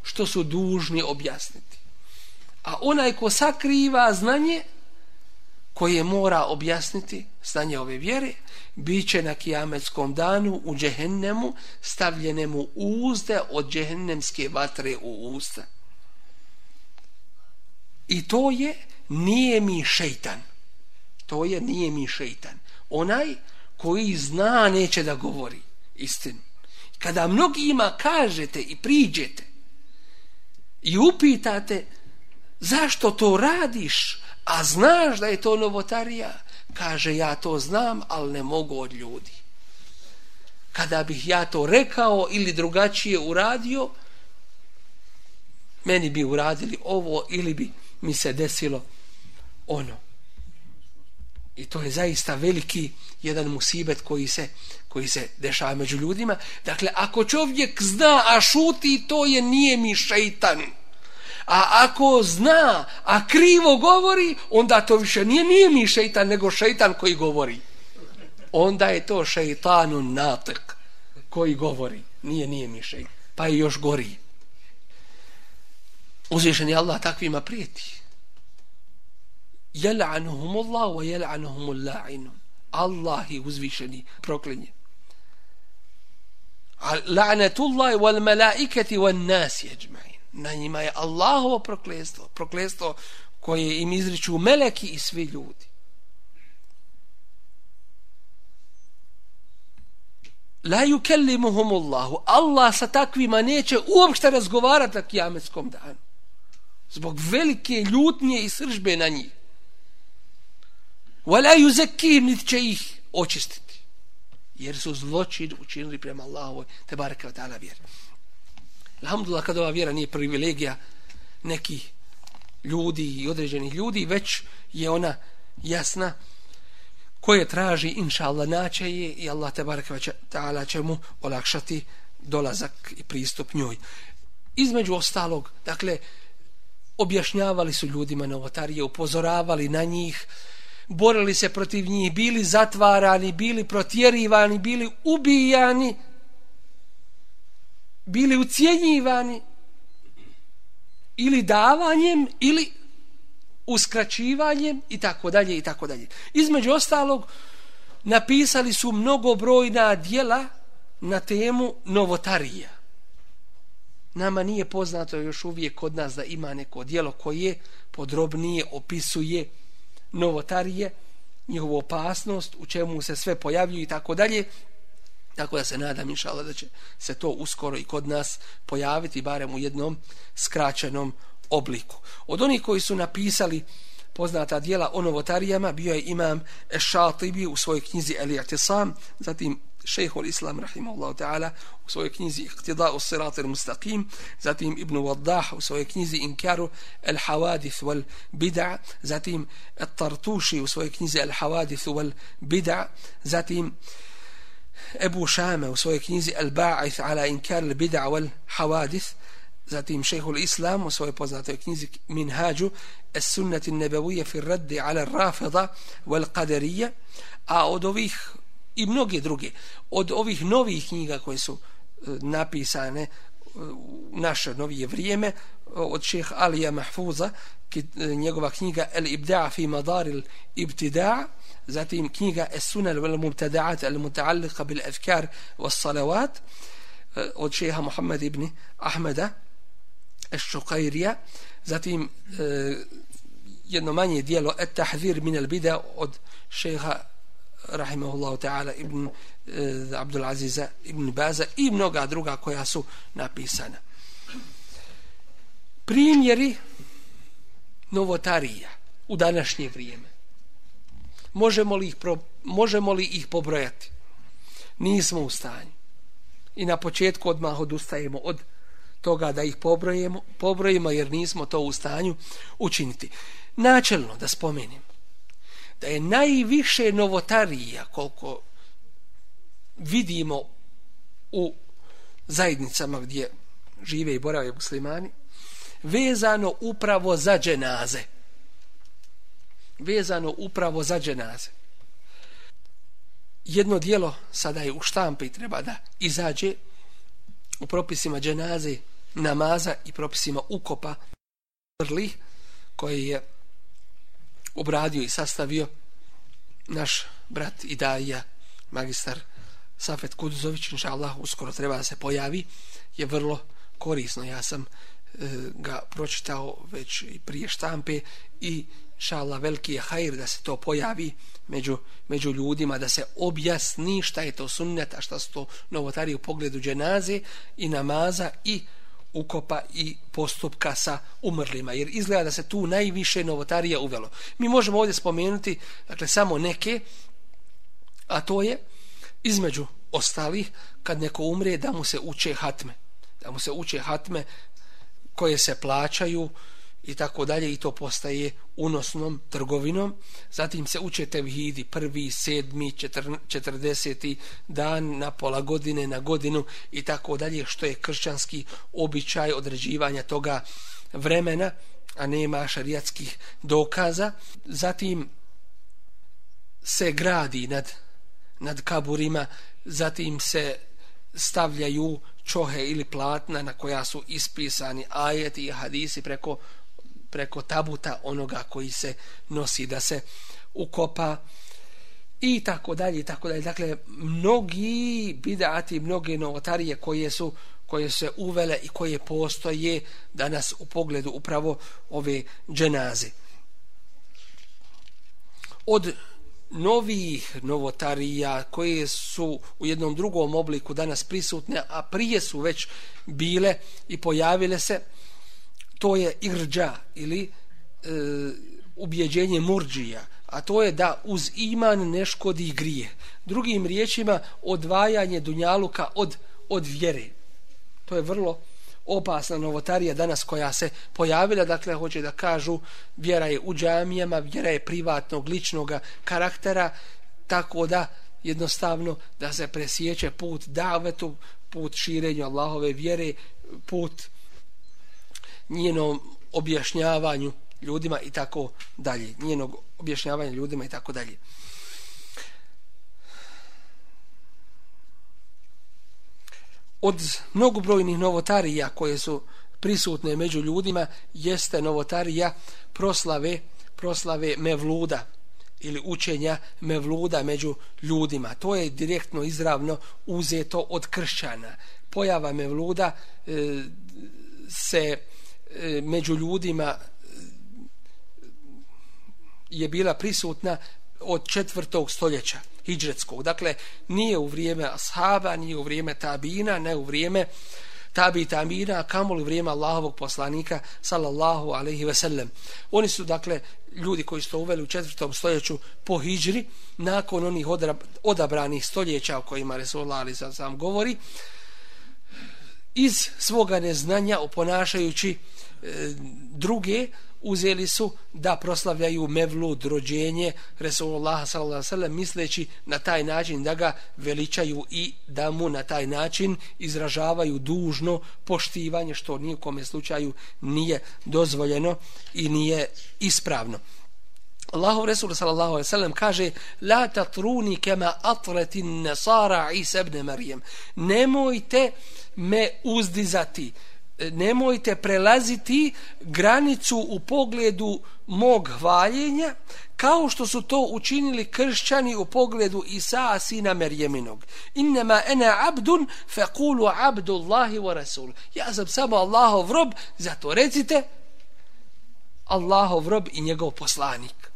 što su dužni objasniti. A onaj ko sakriva znanje koje mora objasniti stanje ove vjere bit će na kijametskom danu u džehennemu stavljenemu uzde od džehennemske vatre u usta. I to je nije mi šeitan. To je nije mi šeitan. Onaj koji zna neće da govori istinu. Kada mnogima kažete i priđete i upitate zašto to radiš, a znaš da je to novotarija, kaže ja to znam, ali ne mogu od ljudi. Kada bih ja to rekao ili drugačije uradio, meni bi uradili ovo ili bi mi se desilo ono. I to je zaista veliki jedan musibet koji se koji se dešava među ljudima. Dakle, ako čovjek zna, a šuti, to je nije mi šeitan. A ako zna, a krivo govori, onda to više nije nije mi šeitan, nego šeitan koji govori. Onda je to šeitanu natek koji govori. Nije, nije mi šeitan. Pa je još gori. Uzvišen je Allah takvima prijeti jel'anuhumullah wa jel'anuhumul la'inun. Allah je uzvišeni proklinje. La'natullahi wal malaikati wan nas yajma'in. Na njima je Allahovo prokletstvo, prokletstvo koje im izriču meleki i svi ljudi. La yukallimuhumullahu. Allah sa takvima neće uopšte razgovarati na kijametskom danu. Zbog velike ljutnje i sržbe na njih. Wala yuzakkim nit će ih očistiti. Jer su zločin učinili prema Allahu te bareke ve taala. Alhamdulillah kada ova vjera nije privilegija nekih ljudi i određenih ljudi, već je ona jasna koje traži inša Allah naće je i Allah te barek taala će mu olakšati dolazak i pristup njoj. Između ostalog, dakle, objašnjavali su ljudima novotarije, upozoravali na njih, borili se protiv njih, bili zatvarani, bili protjerivani, bili ubijani, bili ucijenjivani ili davanjem ili uskraćivanjem i tako dalje i tako dalje. Između ostalog napisali su mnogobrojna dijela na temu novotarija. Nama nije poznato još uvijek kod nas da ima neko dijelo koje podrobnije opisuje novotarije, njihovu opasnost, u čemu se sve pojavljuju i tako dalje. Tako da se nadam, inšala, da će se to uskoro i kod nas pojaviti, barem u jednom skraćenom obliku. Od onih koji su napisali poznata dijela o novotarijama, bio je imam Ešatibi u svojoj knjizi Elijatisam, zatim šejhul islam rahimahullahu ta'ala u svojoj knjizi Iqtida u sirat mustaqim zatim ibn Waddah u svojoj knjizi inkaru al hawadith wal bid'a zatim Tartuši tartushi u svojoj knjizi al hawadith wal bid'a zatim Ebu Šame u svojoj knjizi Al-Ba'ith ala inkar al-bid'a wal hawadith zatim šehhul islam u svojoj poznatoj knjizi Minhađu as-sunnati an-nabawiyya fi ar-radd ala ar-rafida wal qadariyya a od ovih i mnoge druge. Od ovih novih knjiga koje su e, napisane e, naše novije vrijeme, od šeha Alija Mahfuza, e, njegova knjiga El Ibda'a fi Madaril Ibtida'a, zatim knjiga Es-Sunan wal Mubtada'at al Muta'alliqa bil afkar was Salawat, eh, od šeha Muhammed ibn Ahmeda, Es Šuqairija, zatim eh, jedno manje dijelo et tahzir min al bida od šeha rahimahullahu ta'ala ibn e, Abdul Aziza ibn Baza i mnoga druga koja su napisana. Primjeri novotarija u današnje vrijeme možemo li ih, pro, možemo li ih pobrojati nismo u stanju i na početku odmah odustajemo od toga da ih pobrojimo, pobrojimo jer nismo to u stanju učiniti. Načelno da spomenim da je najviše novotarija koliko vidimo u zajednicama gdje žive i borave muslimani vezano upravo za dženaze. Vezano upravo za dženaze. Jedno dijelo sada je u štampi i treba da izađe u propisima dženaze namaza i propisima ukopa vrli koji je obradio i sastavio naš brat Idaija, magistar Safet Kuduzović, inša Allah, uskoro treba da se pojavi, je vrlo korisno. Ja sam e, ga pročitao već i prije štampe i šala veliki je hajr da se to pojavi među, među ljudima, da se objasni šta je to sunnet, a šta su to novotari u pogledu dženaze i namaza i ukopa i postupka sa umrlima, jer izgleda da se tu najviše novotarija uvelo. Mi možemo ovdje spomenuti, dakle, samo neke, a to je između ostalih, kad neko umre, da mu se uče hatme. Da mu se uče hatme koje se plaćaju, i tako dalje i to postaje unosnom trgovinom. Zatim se uče tevhidi prvi, sedmi, četrdeseti dan na pola godine, na godinu i tako dalje što je kršćanski običaj određivanja toga vremena, a nema šarijatskih dokaza. Zatim se gradi nad, nad kaburima, zatim se stavljaju čohe ili platna na koja su ispisani ajeti i hadisi preko preko tabuta onoga koji se nosi da se ukopa i tako dalje i tako dalje. Dakle mnogi bidati mnoge novotarije koje su koje se uvele i koje postoje danas u pogledu upravo ove dženaze. Od novih novotarija koje su u jednom drugom obliku danas prisutne a prije su već bile i pojavile se to je irđa ili e, ubjeđenje murđija, a to je da uz iman ne škodi grije. Drugim riječima, odvajanje dunjaluka od, od vjere. To je vrlo opasna novotarija danas koja se pojavila, dakle, hoće da kažu vjera je u džamijama, vjera je privatnog, ličnog karaktera, tako da jednostavno da se presjeće put davetu, put širenju Allahove vjere, put njenom objašnjavanju ljudima i tako dalje. Njenog objašnjavanja ljudima i tako dalje. Od mnogobrojnih novotarija koje su prisutne među ljudima jeste novotarija proslave proslave Mevluda ili učenja Mevluda među ljudima. To je direktno izravno uzeto od kršćana. Pojava Mevluda e, se E, među ljudima e, je bila prisutna od četvrtog stoljeća hijđretskog. Dakle, nije u vrijeme ashaba, nije u vrijeme tabina, ne u vrijeme tabi tamina, a kamoli u vrijeme Allahovog poslanika, sallallahu alaihi ve sellem. Oni su, dakle, ljudi koji su to uveli u četvrtom stoljeću po hijđri, nakon onih odabranih stoljeća o kojima Resulullah ali sam govori, iz svoga neznanja oponašajući E, druge uzeli su da proslavljaju mevlud rođenje Resulullah s.a.v. misleći na taj način da ga veličaju i da mu na taj način izražavaju dužno poštivanje što nijekom slučaju nije dozvoljeno i nije ispravno. Allahov Resul sallallahu alejhi ve sellem kaže la tatruni kama atratin nasara Isa ibn Maryam nemojte me uzdizati nemojte prelaziti granicu u pogledu mog hvaljenja kao što su to učinili kršćani u pogledu Isa sina Merjeminog. Innama ena abdun fekulu abdullahi wa rasul. Ja sam samo Allahov rob, zato recite Allahov rob i njegov poslanik.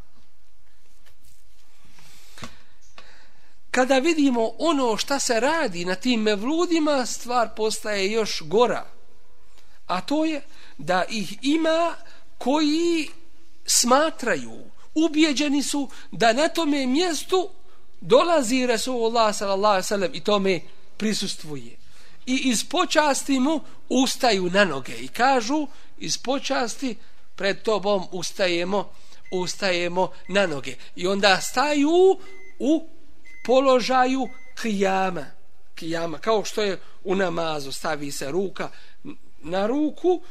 Kada vidimo ono šta se radi na tim mevludima, stvar postaje još gora. A to je da ih ima koji smatraju, ubijeđeni su da na tome mjestu dolazi Resulullah sallallahu sallam i tome prisustvuje. I iz počasti mu ustaju na noge i kažu iz počasti pred tobom ustajemo ustajemo na noge. I onda staju u položaju kijama. Kijama, kao što je u namazu, stavi se ruka na ruku,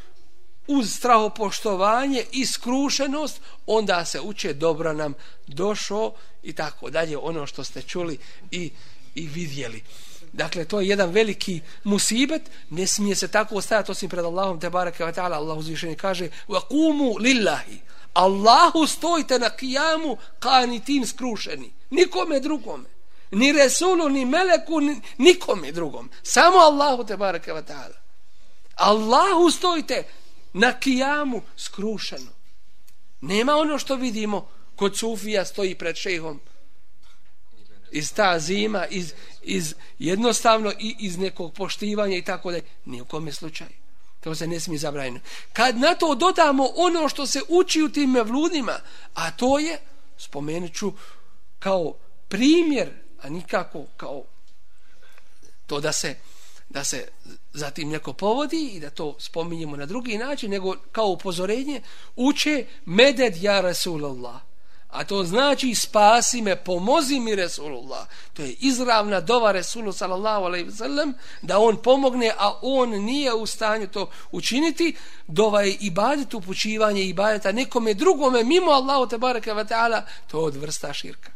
uz strahopoštovanje i skrušenost, onda se uče dobro nam došo i tako dalje, ono što ste čuli i, i vidjeli. Dakle, to je jedan veliki musibet, ne smije se tako ostajati osim pred Allahom, te baraka wa ta'ala, Allah uzvišenje kaže, wa kumu lillahi, Allahu stojite na kijamu, kanitim skrušeni, nikome drugome, ni Resulu, ni Meleku, ni, nikome drugom, samo Allahu te baraka wa ta'ala. Allahu stojite na kijamu skrušeno. Nema ono što vidimo kod Sufija stoji pred šehom iz ta zima, iz, iz jednostavno i iz nekog poštivanja i tako da ni u kome slučaju. To se ne smije zabraniti. Kad na to dodamo ono što se uči u tim mevludima, a to je, spomenut ću, kao primjer, a nikako kao to da se da se zatim neko povodi i da to spominjemo na drugi način, nego kao upozorenje, uče meded ja Rasulullah. A to znači spasi me, pomozi mi Resulullah. To je izravna dova Resulu sallallahu alaihi wa sallam da on pomogne, a on nije u stanju to učiniti. Dova je ibadet upućivanje ibadeta nekome drugome mimo Allahu te baraka wa ta'ala. To je od vrsta širka.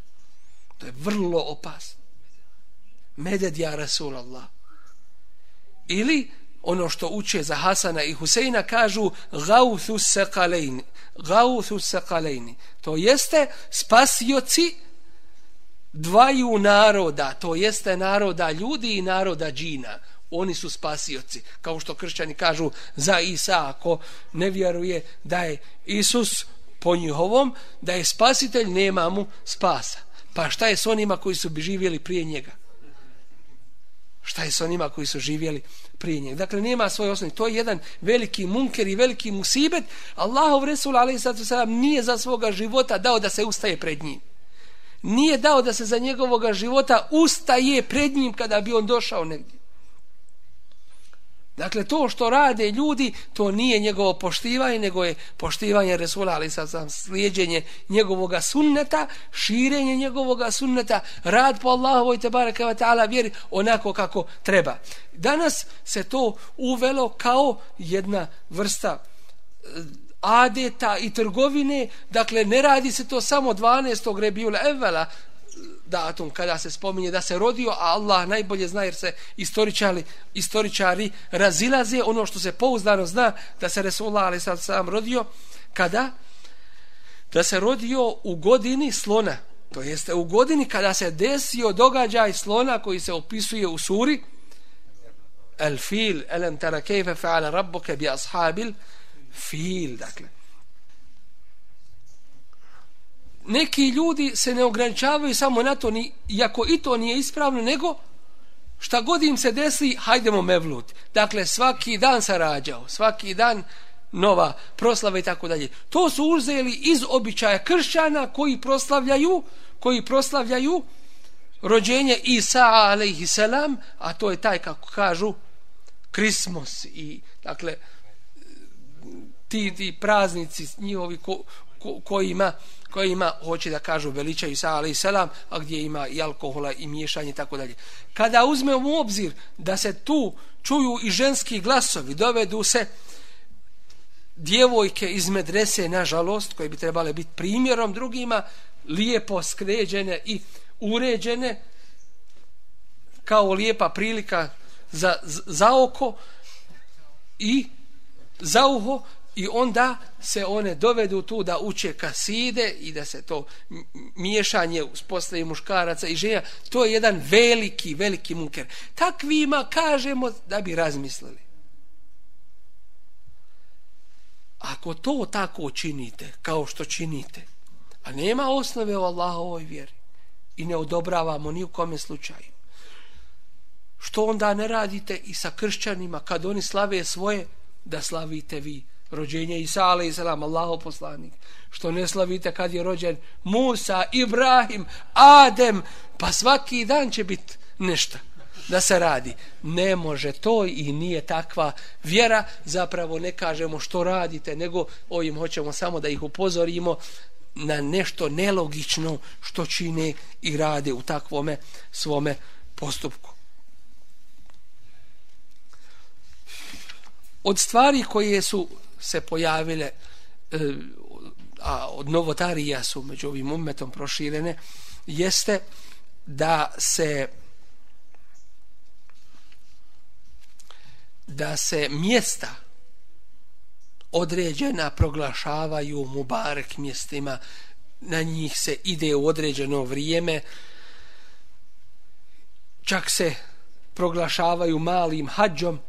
To je vrlo opasno. Meded ja Resulullah. Ili ono što uče za Hasana i Huseina kažu gauthu sekalejni. Gauthu sekalejni. To jeste spasioci dvaju naroda. To jeste naroda ljudi i naroda džina. Oni su spasioci. Kao što kršćani kažu za Isa ako ne vjeruje da je Isus po njihovom, da je spasitelj, nema mu spasa. Pa šta je s onima koji su živjeli prije njega? Šta je sa onima koji su živjeli prije njega. Dakle, nema svoje osnovi. To je jedan veliki munker i veliki musibet. Allahov Resul, ali sad nije za svoga života dao da se ustaje pred njim. Nije dao da se za njegovog života ustaje pred njim kada bi on došao negdje. Dakle, to što rade ljudi, to nije njegovo poštivanje, nego je poštivanje Resula, ali sad sam slijedjenje njegovog sunneta, širenje njegovog sunneta, rad po Allahovoj te baraka wa ta'ala vjeri onako kako treba. Danas se to uvelo kao jedna vrsta eh, adeta i trgovine, dakle ne radi se to samo 12. rebijula evvela, datum kada se spominje da se rodio, a Allah najbolje zna jer se istoričari, istoričari razilaze. Ono što se pouzdano zna da se Resulullah ali sad sam rodio kada? Da se rodio u godini slona to jeste u godini kada se desio događaj slona koji se opisuje u suri el fil elem tara kejfe fa'ala rabbuke bi ashabil fil dakle. Neki ljudi se ne ograničavaju samo na to, ni, iako i to nije ispravno, nego šta god im se desi, hajdemo mevlut. Dakle, svaki dan se rađao, svaki dan nova proslava i tako dalje. To su uzeli iz običaja kršćana koji proslavljaju, koji proslavljaju rođenje Isa alaihi selam, a to je taj, kako kažu, Krismos i, dakle, ti, ti praznici njihovi ko, ko, kojima koje ima, hoće da kažu veličaju Isa ali selam, a gdje ima i alkohola i miješanje i tako dalje. Kada uzmemo u obzir da se tu čuju i ženski glasovi, dovedu se djevojke iz medrese, nažalost, koje bi trebale biti primjerom drugima, lijepo skređene i uređene, kao lijepa prilika za, za oko i za uho, i onda se one dovedu tu da uče kaside i da se to miješanje uspostavi muškaraca i žena, to je jedan veliki, veliki munker. Takvima kažemo da bi razmislili. ako to tako činite, kao što činite, a nema osnove u Allahovoj vjeri i ne odobravamo ni u kome slučaju, što onda ne radite i sa kršćanima kad oni slave svoje, da slavite vi rođenje Isa a.s. Allaho poslanik, što ne slavite kad je rođen Musa, Ibrahim, Adem, pa svaki dan će biti nešto da se radi. Ne može to i nije takva vjera, zapravo ne kažemo što radite, nego ovim hoćemo samo da ih upozorimo na nešto nelogično što čine i rade u takvome svome postupku. Od stvari koje su se pojavile e, a od novotarija su među ovim umetom proširene jeste da se da se mjesta određena proglašavaju mubarek mjestima na njih se ide u određeno vrijeme čak se proglašavaju malim hađom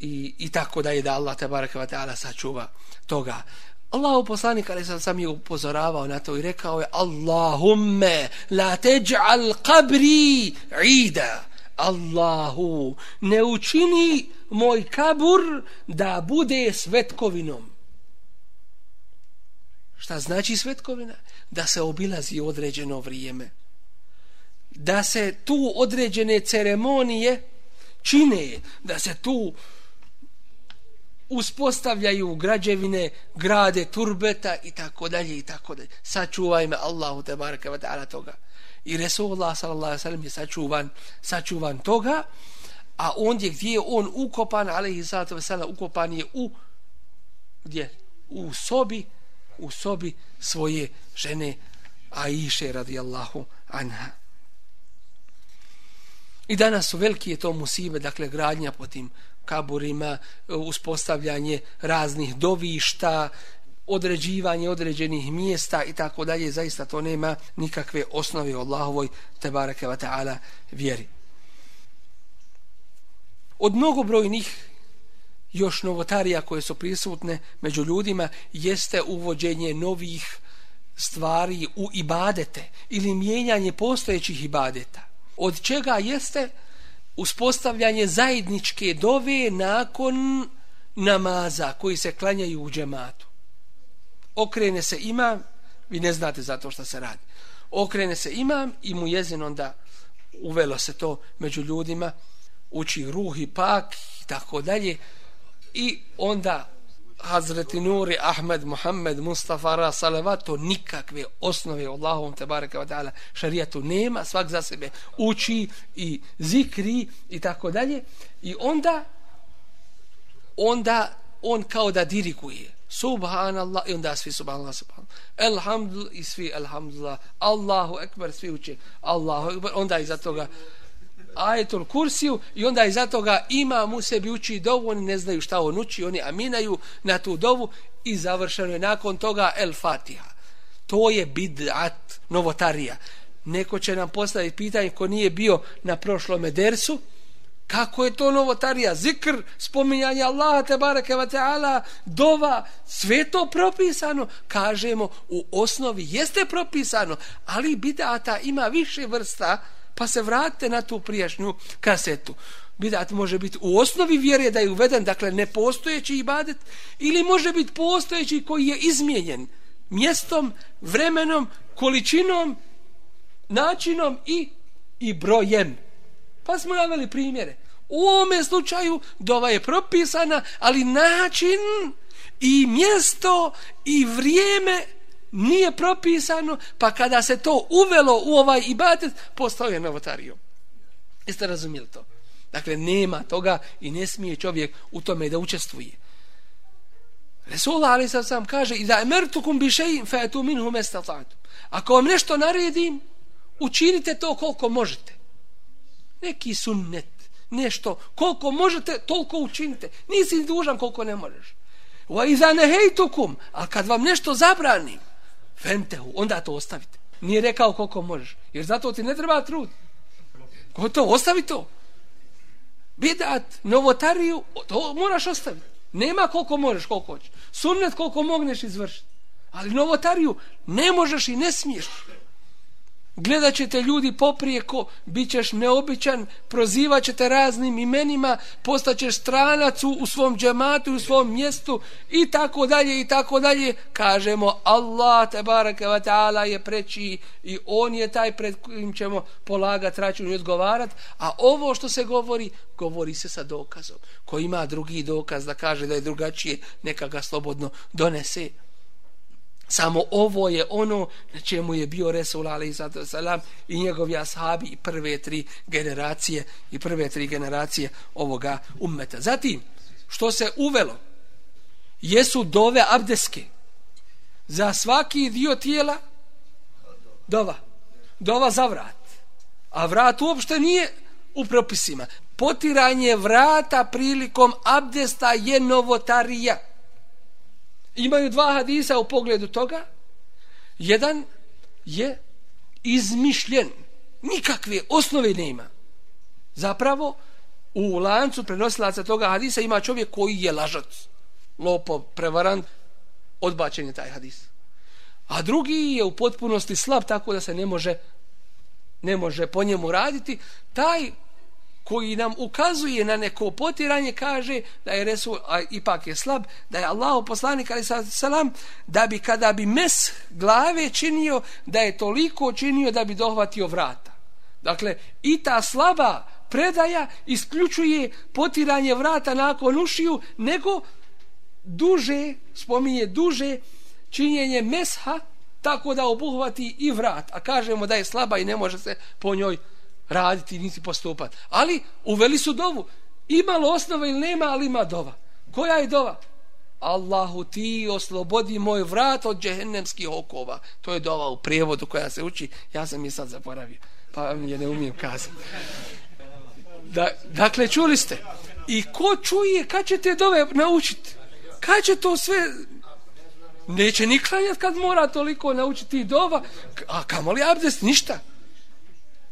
i, i tako da je da Allah tabaraka wa ta'ala sačuva toga. Allahu poslanik ali sam sam je upozoravao na to i rekao je Allahumme la teđ'al qabri ida. Allahu ne učini moj kabur da bude svetkovinom. Šta znači svetkovina? Da se obilazi određeno vrijeme. Da se tu određene ceremonije čine da se tu uspostavljaju građevine, grade turbeta i tako dalje i tako dalje. Sačuvaj me Allahu te baraka wa ta'ala toga. I Resulullah sallallahu alaihi sallam je sačuvan, sačuvan toga, a ondje gdje je on ukopan, alaihi sallatu wa sallam, ukopan je u, gdje? U sobi, u sobi svoje žene Aiše radijallahu anha. I danas su veliki je to musibe, dakle gradnja po tim kaburima, uspostavljanje raznih dovišta, određivanje određenih mjesta i tako dalje, zaista to nema nikakve osnove u Allahovoj tebareke wa ta'ala vjeri. Od mnogobrojnih još novotarija koje su prisutne među ljudima jeste uvođenje novih stvari u ibadete ili mijenjanje postojećih ibadeta. Od čega jeste uspostavljanje zajedničke dove nakon namaza koji se klanjaju u džematu. Okrene se imam, vi ne znate za to što se radi. Okrene se imam i mu jezin onda uvelo se to među ljudima, uči ruh i pak i tako dalje. I onda Hazreti Nuri, Ahmed, Muhammed, Mustafa, Ra, Salavat, nikakve osnove Allahom te bareka ta'ala šarijatu nema, svak za sebe uči i zikri i tako dalje. I onda, onda on kao da diriguje Subhanallah, i onda svi subhanallah, subhanallah. Elhamdulillah, i svi elhamdulillah. Allahu ekber, svi uče. Allahu ekber, onda iza toga ajetul kursiju i onda iz toga ima mu sebi uči dovu, oni ne znaju šta on uči, oni aminaju na tu dovu i završeno je nakon toga el fatiha. To je bid'at novotarija. Neko će nam postaviti pitanje ko nije bio na prošlom dersu, kako je to novotarija? Zikr, spominjanje Allaha te bareke ve ta'ala, dova, sve to propisano. Kažemo, u osnovi jeste propisano, ali bid'ata ima više vrsta, pa se vratite na tu prijašnju kasetu. Bidat može biti u osnovi vjere da je uveden, dakle nepostojeći ibadet, ili može biti postojeći koji je izmijenjen mjestom, vremenom, količinom, načinom i, i brojem. Pa smo naveli primjere. U ovome slučaju dova je propisana, ali način i mjesto i vrijeme nije propisano, pa kada se to uvelo u ovaj ibadet, postao je novotarijom. Jeste razumijeli to? Dakle, nema toga i ne smije čovjek u tome da učestvuje. Resul ali sam sam kaže i da emertukum bi šeji fe tu minhu. Ako vam nešto naredim, učinite to koliko možete. Neki sunnet, nešto, koliko možete, toliko učinite. Nisi dužan koliko ne možeš. Wa iza nehejtukum, a kad vam nešto zabranim, Fentehu, onda to ostavite. Nije rekao koliko možeš. Jer zato ti ne treba trud. Ko to, ostavi to. Bidat, novotariju, to moraš ostaviti. Nema koliko možeš, koliko hoćeš. Sunnet koliko mogneš izvršiti. Ali novotariju ne možeš i ne smiješ. Gledat ćete ljudi poprijeko, bit ćeš neobičan, prozivat ćete raznim imenima, postaćeš stranac u, u svom džematu, u svom mjestu i tako dalje i tako dalje. Kažemo Allah te barake wa ta'ala je preći i on je taj pred kojim ćemo polagat račun i odgovarat. A ovo što se govori, govori se sa dokazom. Ko ima drugi dokaz da kaže da je drugačije, neka ga slobodno donese. Samo ovo je ono na čemu je bio Resul a.s. salam i njegovi ashabi i prve tri generacije i prve tri generacije ovoga ummeta. Zatim, što se uvelo, jesu dove abdeske za svaki dio tijela dova. Dova za vrat. A vrat uopšte nije u propisima. Potiranje vrata prilikom abdesta je novotarija imaju dva hadisa u pogledu toga. Jedan je izmišljen. Nikakve osnove nema. Zapravo, u lancu prenosilaca toga hadisa ima čovjek koji je lažac. lopov, prevarant, odbačen je taj hadis. A drugi je u potpunosti slab tako da se ne može ne može po njemu raditi. Taj koji nam ukazuje na neko potiranje kaže da je Resul a ipak je slab da je Allah poslanik ali salam da bi kada bi mes glave činio da je toliko činio da bi dohvatio vrata. Dakle i ta slaba predaja isključuje potiranje vrata nakon ušiju nego duže spominje duže činjenje mesha tako da obuhvati i vrat. A kažemo da je slaba i ne može se po njoj raditi niti postupati. Ali uveli su dovu. Imalo osnova ili nema, ali ima dova. Koja je dova? Allahu ti oslobodi moj vrat od džehennemskih okova. To je dova u prijevodu koja se uči. Ja sam je sad zaboravio. Pa je ne umijem kazati. Da, dakle, čuli ste. I ko čuje, kad će te dove naučiti? Kad će to sve... Neće ni klanjati kad mora toliko naučiti dova. A kamoli abdest, ništa.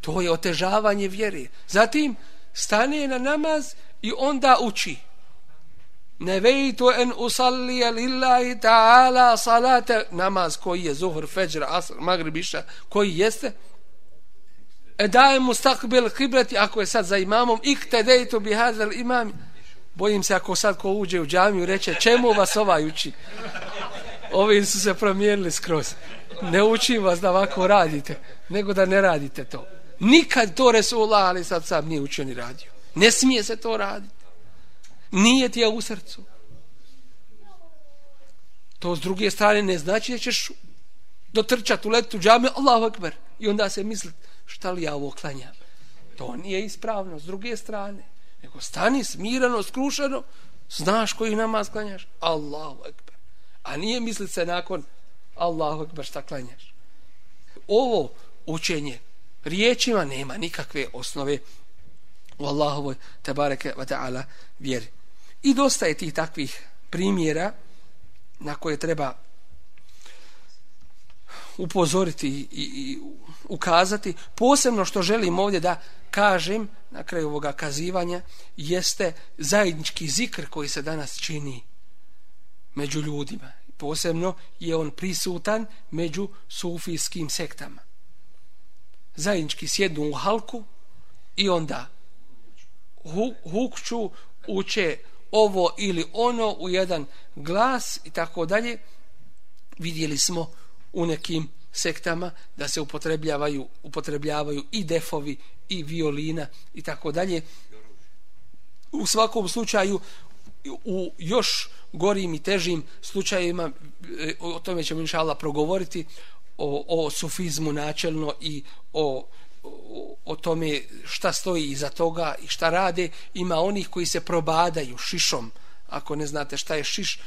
To je otežavanje vjere. Zatim stane na namaz i onda uči. Ne vejtu en usallija lillahi ta'ala salate namaz koji je zuhr, feđr, asr, magribiša, koji jeste. E dajem mu stakbil kibrati ako je sad za imamom ikte dejtu bi hazel imam. Bojim se ako sad ko uđe u džamiju reče čemu vas ovaj uči. Ovi su se promijenili skroz. Ne učim vas da ovako radite, nego da ne radite to. Nikad to Resulullah ali sad sam nije učio ni radio. Ne smije se to raditi. Nije ti je u srcu. To s druge strane ne znači da ćeš dotrčati u letu džame, Allahu akbar. I onda se misli, šta li ja ovo klanjam? To nije ispravno s druge strane. Nego stani smirano, skrušeno, znaš koji namaz klanjaš? Allahu akbar. A nije misli se nakon Allahu akbar šta klanjaš. Ovo učenje riječima nema nikakve osnove u Allahovoj tebareke wa ta'ala vjeri. I dosta je tih takvih primjera na koje treba upozoriti i, i ukazati. Posebno što želim ovdje da kažem na kraju ovoga kazivanja jeste zajednički zikr koji se danas čini među ljudima. Posebno je on prisutan među sufijskim sektama zajednički sjednu u halku i onda hu, hukću, uče ovo ili ono u jedan glas i tako dalje. Vidjeli smo u nekim sektama da se upotrebljavaju, upotrebljavaju i defovi i violina i tako dalje. U svakom slučaju u još gorim i težim slučajevima e, o tome ćemo inšala progovoriti o, o sufizmu načelno i o, o, o tome šta stoji iza toga i šta rade, ima onih koji se probadaju šišom. Ako ne znate šta je šiš,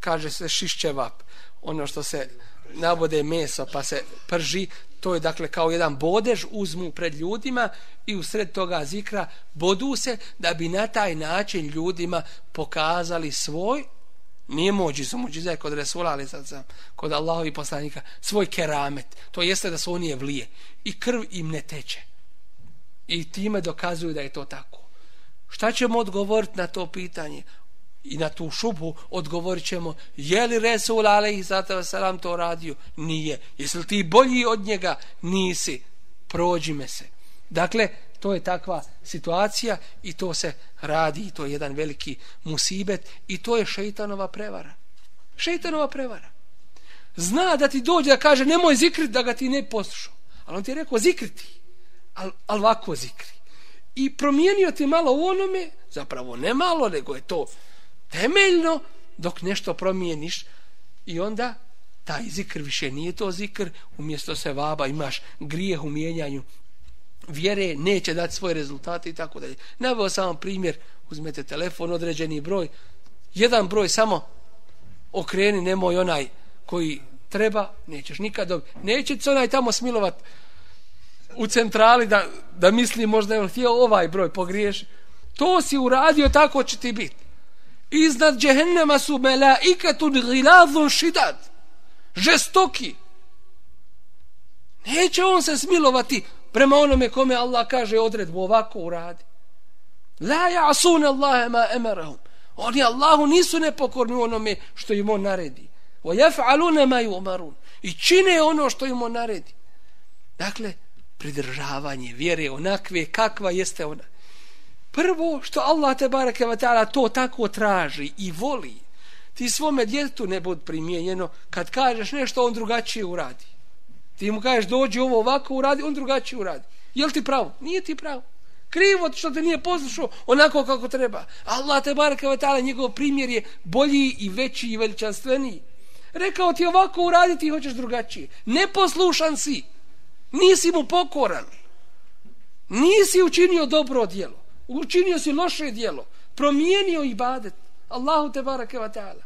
kaže se šišćevap. Ono što se nabode meso pa se prži, to je dakle kao jedan bodež uzmu pred ljudima i u sred toga zikra bodu se da bi na taj način ljudima pokazali svoj nije mođiza, mođiza je kod Resula, ali sad sam, kod Allahovi poslanika, svoj keramet, to jeste da su oni je vlije i krv im ne teče. I time dokazuju da je to tako. Šta ćemo odgovoriti na to pitanje? I na tu šubu odgovorit ćemo, je li Resul alaihi salam to radio? Nije. Jesi li ti bolji od njega? Nisi. Prođi me se. Dakle, to je takva situacija i to se radi i to je jedan veliki musibet i to je šeitanova prevara. Šeitanova prevara. Zna da ti dođe da kaže nemoj zikriti da ga ti ne poslušao. Ali on ti je rekao zikriti. Ali al ovako zikri. I promijenio ti malo u onome, zapravo ne malo, nego je to temeljno dok nešto promijeniš i onda taj zikr više nije to zikr, umjesto se vaba imaš grijeh u mijenjanju vjere, neće dati svoje rezultate i tako dalje. Naveo samo primjer, uzmete telefon, određeni broj, jedan broj samo okreni, nemoj onaj koji treba, nećeš nikad dobiti. Neće se onaj tamo smilovat u centrali da, da misli možda je htio ovaj broj pogriješ. To si uradio, tako će ti biti. Iznad džehennema su melaikatun gilazun šidad. Žestoki. Neće on se smilovati prema onome kome Allah kaže odredbu ovako uradi. La ja'sun Allahe ma emerahum. Oni Allahu nisu nepokorni onome što im on naredi. Wa yaf'aluna ma yu'marun. I čine ono što im on naredi. Dakle, pridržavanje vjere onakve kakva jeste ona. Prvo što Allah te bareke ve taala to tako traži i voli. Ti svome djetetu ne bud primijenjeno kad kažeš nešto on drugačije uradi. Ti mu kažeš dođi ovo ovako uradi, on drugačije uradi. Je ti pravo? Nije ti pravo. Krivo što te nije poslušao onako kako treba. Allah te baraka ve taala njegov primjer je bolji i veći i veličanstveniji. Rekao ti ovako uraditi i hoćeš drugačije. Neposlušan si. Nisi mu pokoran. Nisi učinio dobro djelo. Učinio si loše djelo. Promijenio ibadet. Allahu te baraka ve ta'ala.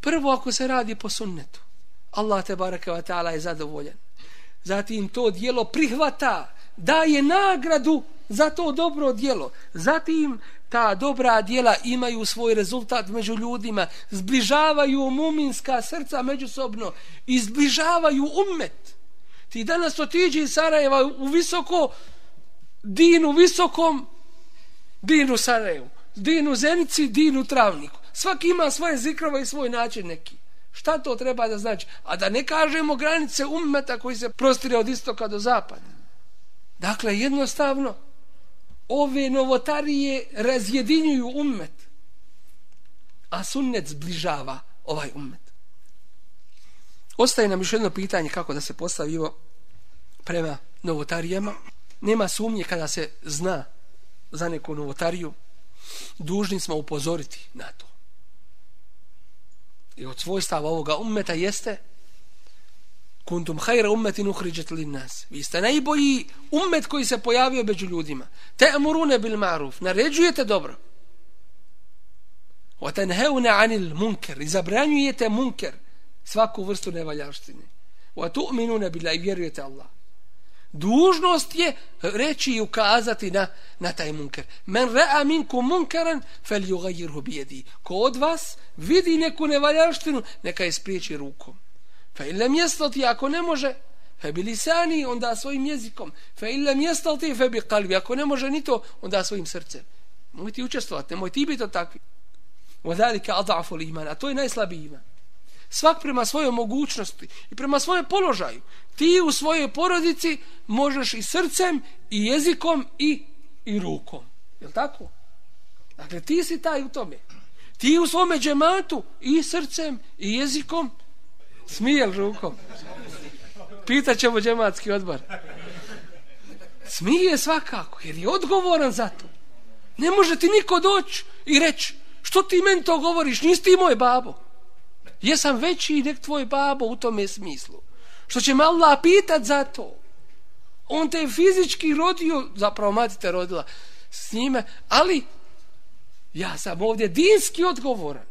Prvo ako se radi po sunnetu. Allah te baraka wa ta'ala je zadovoljan. Zatim to djelo prihvata. Daje nagradu za to dobro djelo. Zatim ta dobra djela imaju svoj rezultat među ljudima. Zbližavaju muminska srca međusobno. Izbližavaju ummet. Ti danas otiđi iz Sarajeva u visoko dinu visokom dinu Sarajevu. Dinu Zenici, dinu Travniku. Svaki ima svoje zikrova i svoj način neki. Šta to treba da znači? A da ne kažemo granice ummeta koji se prostire od istoka do zapada. Dakle, jednostavno, ove novotarije razjedinjuju ummet. A sunnet zbližava ovaj ummet. Ostaje nam još jedno pitanje kako da se postavimo prema novotarijama. Nema sumnje kada se zna za neku novotariju, dužni smo upozoriti na to. I od svojstava ovoga ummeta jeste kuntum hajra ummetin uhriđet li nas. Vi ste najbolji ummet koji se pojavio među ljudima. Te amurune bil maruf. Naređujete dobro. Wa tanhauna anil munkar. I zabranjujete munker svaku vrstu nevaljaštine. Wa tu'minuna billahi vjerujete Allah. Dužnost je reći i ukazati na, na taj munker. Men ra'a minkum munkaran fel yughayyirhu bi yadi. Ko od vas vidi neku nevaljaštinu, neka je spriječi rukom. Fa in lam yastati ako ne može, fa bi lisani onda svojim jezikom. Fa in lam yastati fa bi qalbi ako ne može ni to, onda svojim srcem. Moj ti učestvovati, nemoj ti biti takvi. Wa zalika adhafu iman. A to je najslabiji iman svak prema svojoj mogućnosti i prema svojoj položaju. Ti u svojoj porodici možeš i srcem, i jezikom, i, i rukom. Je tako? Dakle, ti si taj u tome. Ti u svome džematu i srcem, i jezikom, smijel rukom. Pitaćemo džematski odbor. Smije svakako, jer je odgovoran za to. Ne može ti niko doći i reći, što ti meni to govoriš, nisi ti moj babo. Jesam veći nek tvoj babo u tome smislu. Što će me Allah pitat za to. On te je fizički rodio, zapravo mati te rodila s njime, ali ja sam ovdje dinski odgovoran.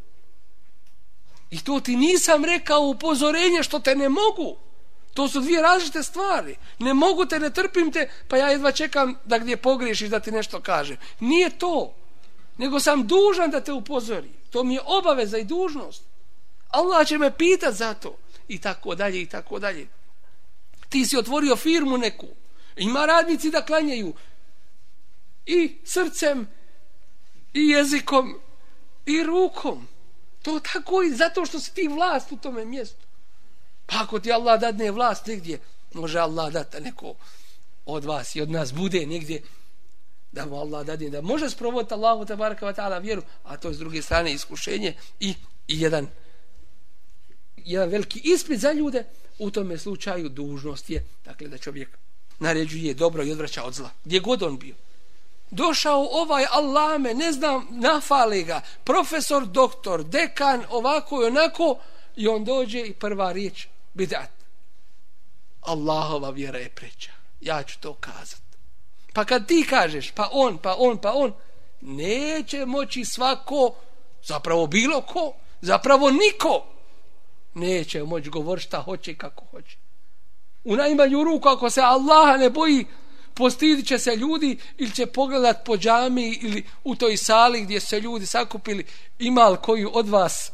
I to ti nisam rekao upozorenje što te ne mogu. To su dvije različite stvari. Ne mogu te, ne trpim te, pa ja jedva čekam da gdje pogriješiš da ti nešto kaže. Nije to. Nego sam dužan da te upozori. To mi je obaveza i dužnost. Allah će me pitat za to. I tako dalje, i tako dalje. Ti si otvorio firmu neku. Ima radnici da klanjaju i srcem, i jezikom, i rukom. To tako i zato što si ti vlast u tome mjestu. Pa ako ti Allah dadne vlast negdje, može Allah dati neko od vas i od nas bude negdje da mu Allah dadne, da može sprovoditi Allahu tabaraka wa ta'ala vjeru, a to je s druge strane iskušenje i, i jedan jedan veliki ispit za ljude, u tome slučaju dužnost je, dakle da čovjek naređuje dobro i odvraća od zla, gdje god on bio. Došao ovaj Allame, ne znam, nafale ga, profesor, doktor, dekan, ovako i onako, i on dođe i prva riječ, bidat. Allahova vjera je preća. Ja ću to kazat. Pa kad ti kažeš, pa on, pa on, pa on, neće moći svako, zapravo bilo ko, zapravo niko, neće moći govoriti šta hoće i kako hoće. U najmanju ruku, ako se Allaha ne boji, postidit će se ljudi ili će pogledat po džami ili u toj sali gdje se ljudi sakupili ima li koju od vas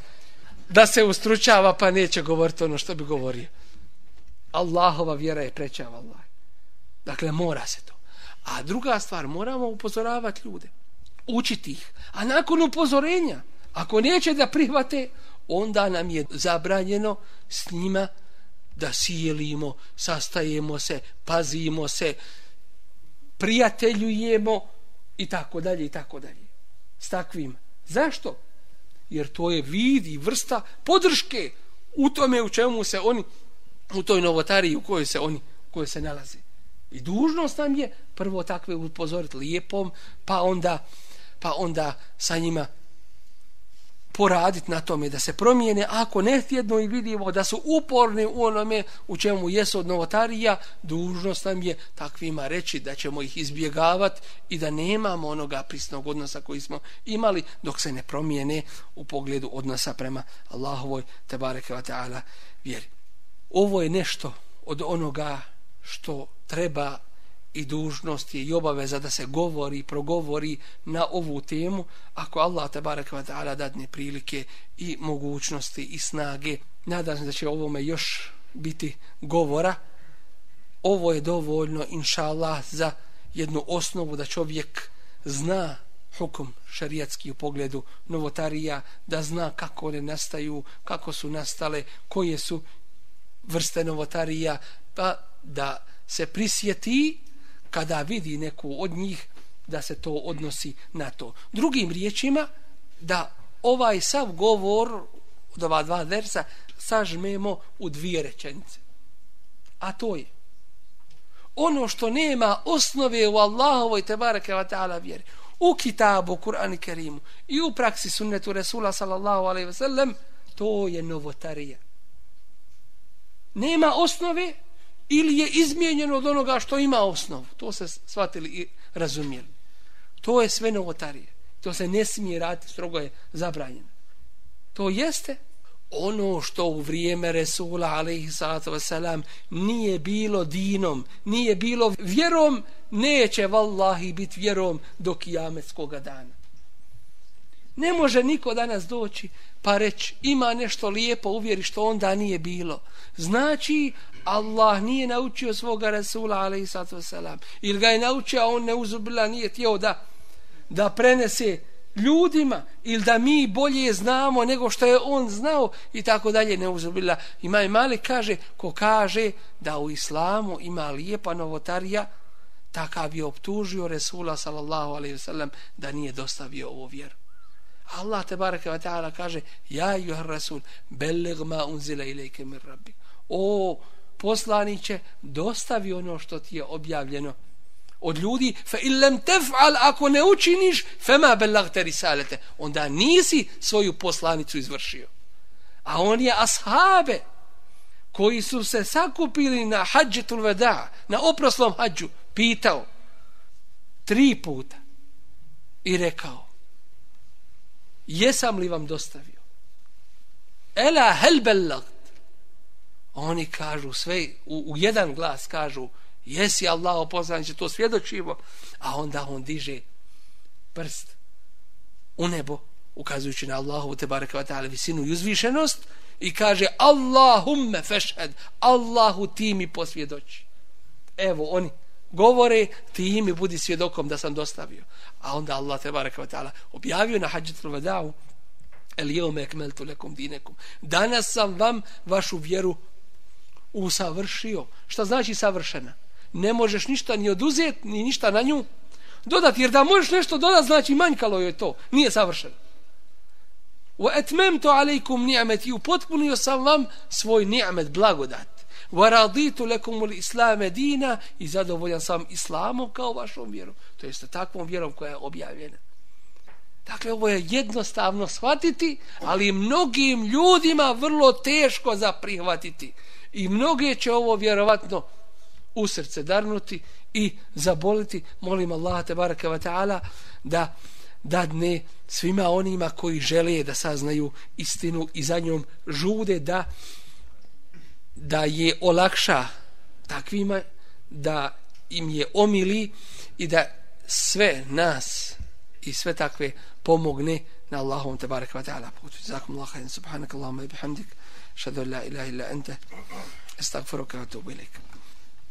da se ustručava pa neće govoriti ono što bi govorio. Allahova vjera je preća Allah. Dakle, mora se to. A druga stvar, moramo upozoravati ljude. Učiti ih. A nakon upozorenja, ako neće da prihvate, onda nam je zabranjeno s njima da sjelimo, sastajemo se, pazimo se, prijateljujemo i tako dalje i tako dalje. S takvim. Zašto? Jer to je vid i vrsta podrške u tome u čemu se oni, u toj novotariji u kojoj se oni, u kojoj se nalaze. I dužnost nam je prvo takve upozoriti lijepom, pa onda, pa onda sa njima poraditi na tome da se promijene, ako ne tjedno i vidimo da su uporni u onome u čemu jesu od novotarija, dužnost nam je takvima reći da ćemo ih izbjegavati i da nemamo onoga prisnog odnosa koji smo imali dok se ne promijene u pogledu odnosa prema Allahovoj tebareke wa ta'ala vjeri. Ovo je nešto od onoga što treba i dužnost je i obaveza da se govori i progovori na ovu temu ako Allah te barek va ta'ala dadne prilike i mogućnosti i snage. Nadam se da će ovome još biti govora. Ovo je dovoljno inša Allah za jednu osnovu da čovjek zna hukum šarijatski u pogledu novotarija da zna kako one nastaju kako su nastale koje su vrste novotarija pa da se prisjeti kada vidi neku od njih da se to odnosi na to. Drugim riječima, da ovaj sav govor od ova dva versa sažmemo u dvije rečenice. A to je ono što nema osnove u Allahovoj tebareke wa ta'ala vjeri u kitabu Kur'an i Kerimu i u praksi sunnetu Resula sallallahu alaihi ve sellem to je novotarija nema osnove ili je izmijenjeno od onoga što ima osnovu. To se shvatili i razumijeli. To je sve novotarije. To se ne smije raditi, strogo je zabranjeno. To jeste ono što u vrijeme Resula alaihi sallatu wasalam nije bilo dinom, nije bilo vjerom, neće vallahi biti vjerom do kijametskog dana. Ne može niko danas doći pa reći ima nešto lijepo uvjeri što onda nije bilo. Znači Allah nije naučio svoga Rasula alaihi sallatu wasalam ili ga je naučio a on ne uzubila nije tijelo da da prenese ljudima ili da mi bolje znamo nego što je on znao i tako dalje ne uzubila. Ima i mali kaže ko kaže da u islamu ima lijepa novotarija takav je optužio Resula sallallahu alaihi wasallam da nije dostavio ovu vjeru. Allah te baraka wa ta'ala kaže ja juhar rasul belig ma unzila ilike min rabbi. O poslaniće dostavi ono što ti je objavljeno od ljudi fa illam taf'al ako ne učiniš fema ballagta risalete. Onda nisi svoju poslanicu izvršio. A on je ashabe koji su se sakupili na hađetul veda na oproslom hađu pitao tri puta i rekao jesam li vam dostavio? Ela hel bellagt oni kažu sve u, u jedan glas kažu jesi Allah opoznaniće to svjedočivo a onda on diže prst u nebo ukazujući na Allahu te baraka wa ta'ala visinu i uzvišenost i kaže Allahumme fešhed Allahu ti mi posvjedoči. Evo oni govore ti mi budi svjedokom da sam dostavio. A onda Allah te baraka wa ta'ala objavio na hađetul vada'u El jeume ekmeltu lekum dinekum. Danas sam vam vašu vjeru usavršio. Šta znači savršena? Ne možeš ništa ni oduzeti, ni ništa na nju dodati. Jer da možeš nešto dodati, znači manjkalo je to. Nije savršeno. Wa etmemtu alejkum ni'meti. Upotpunio sam vam svoj ni'met, blagodat. Wa raditu lekum ul islame dina. I zadovoljan sam islamom kao vašom vjerom. To jest takvom vjerom koja je objavljena. Dakle, ovo je jednostavno shvatiti, ali mnogim ljudima vrlo teško za prihvatiti. I mnoge će ovo vjerovatno u srce darnuti i zaboliti. Molim Allah, te baraka wa ta'ala, da dadne svima onima koji žele da saznaju istinu i za njom žude da da je olakša takvima da im je omili i da sve nas i sve takve pomogne na Allahom te barek wa ta'ala putu. Zakum Allah khairan subhanak Allahumma i bihamdik. Šadu la ilaha illa ente. Estagfiruka wa tubu ilaika.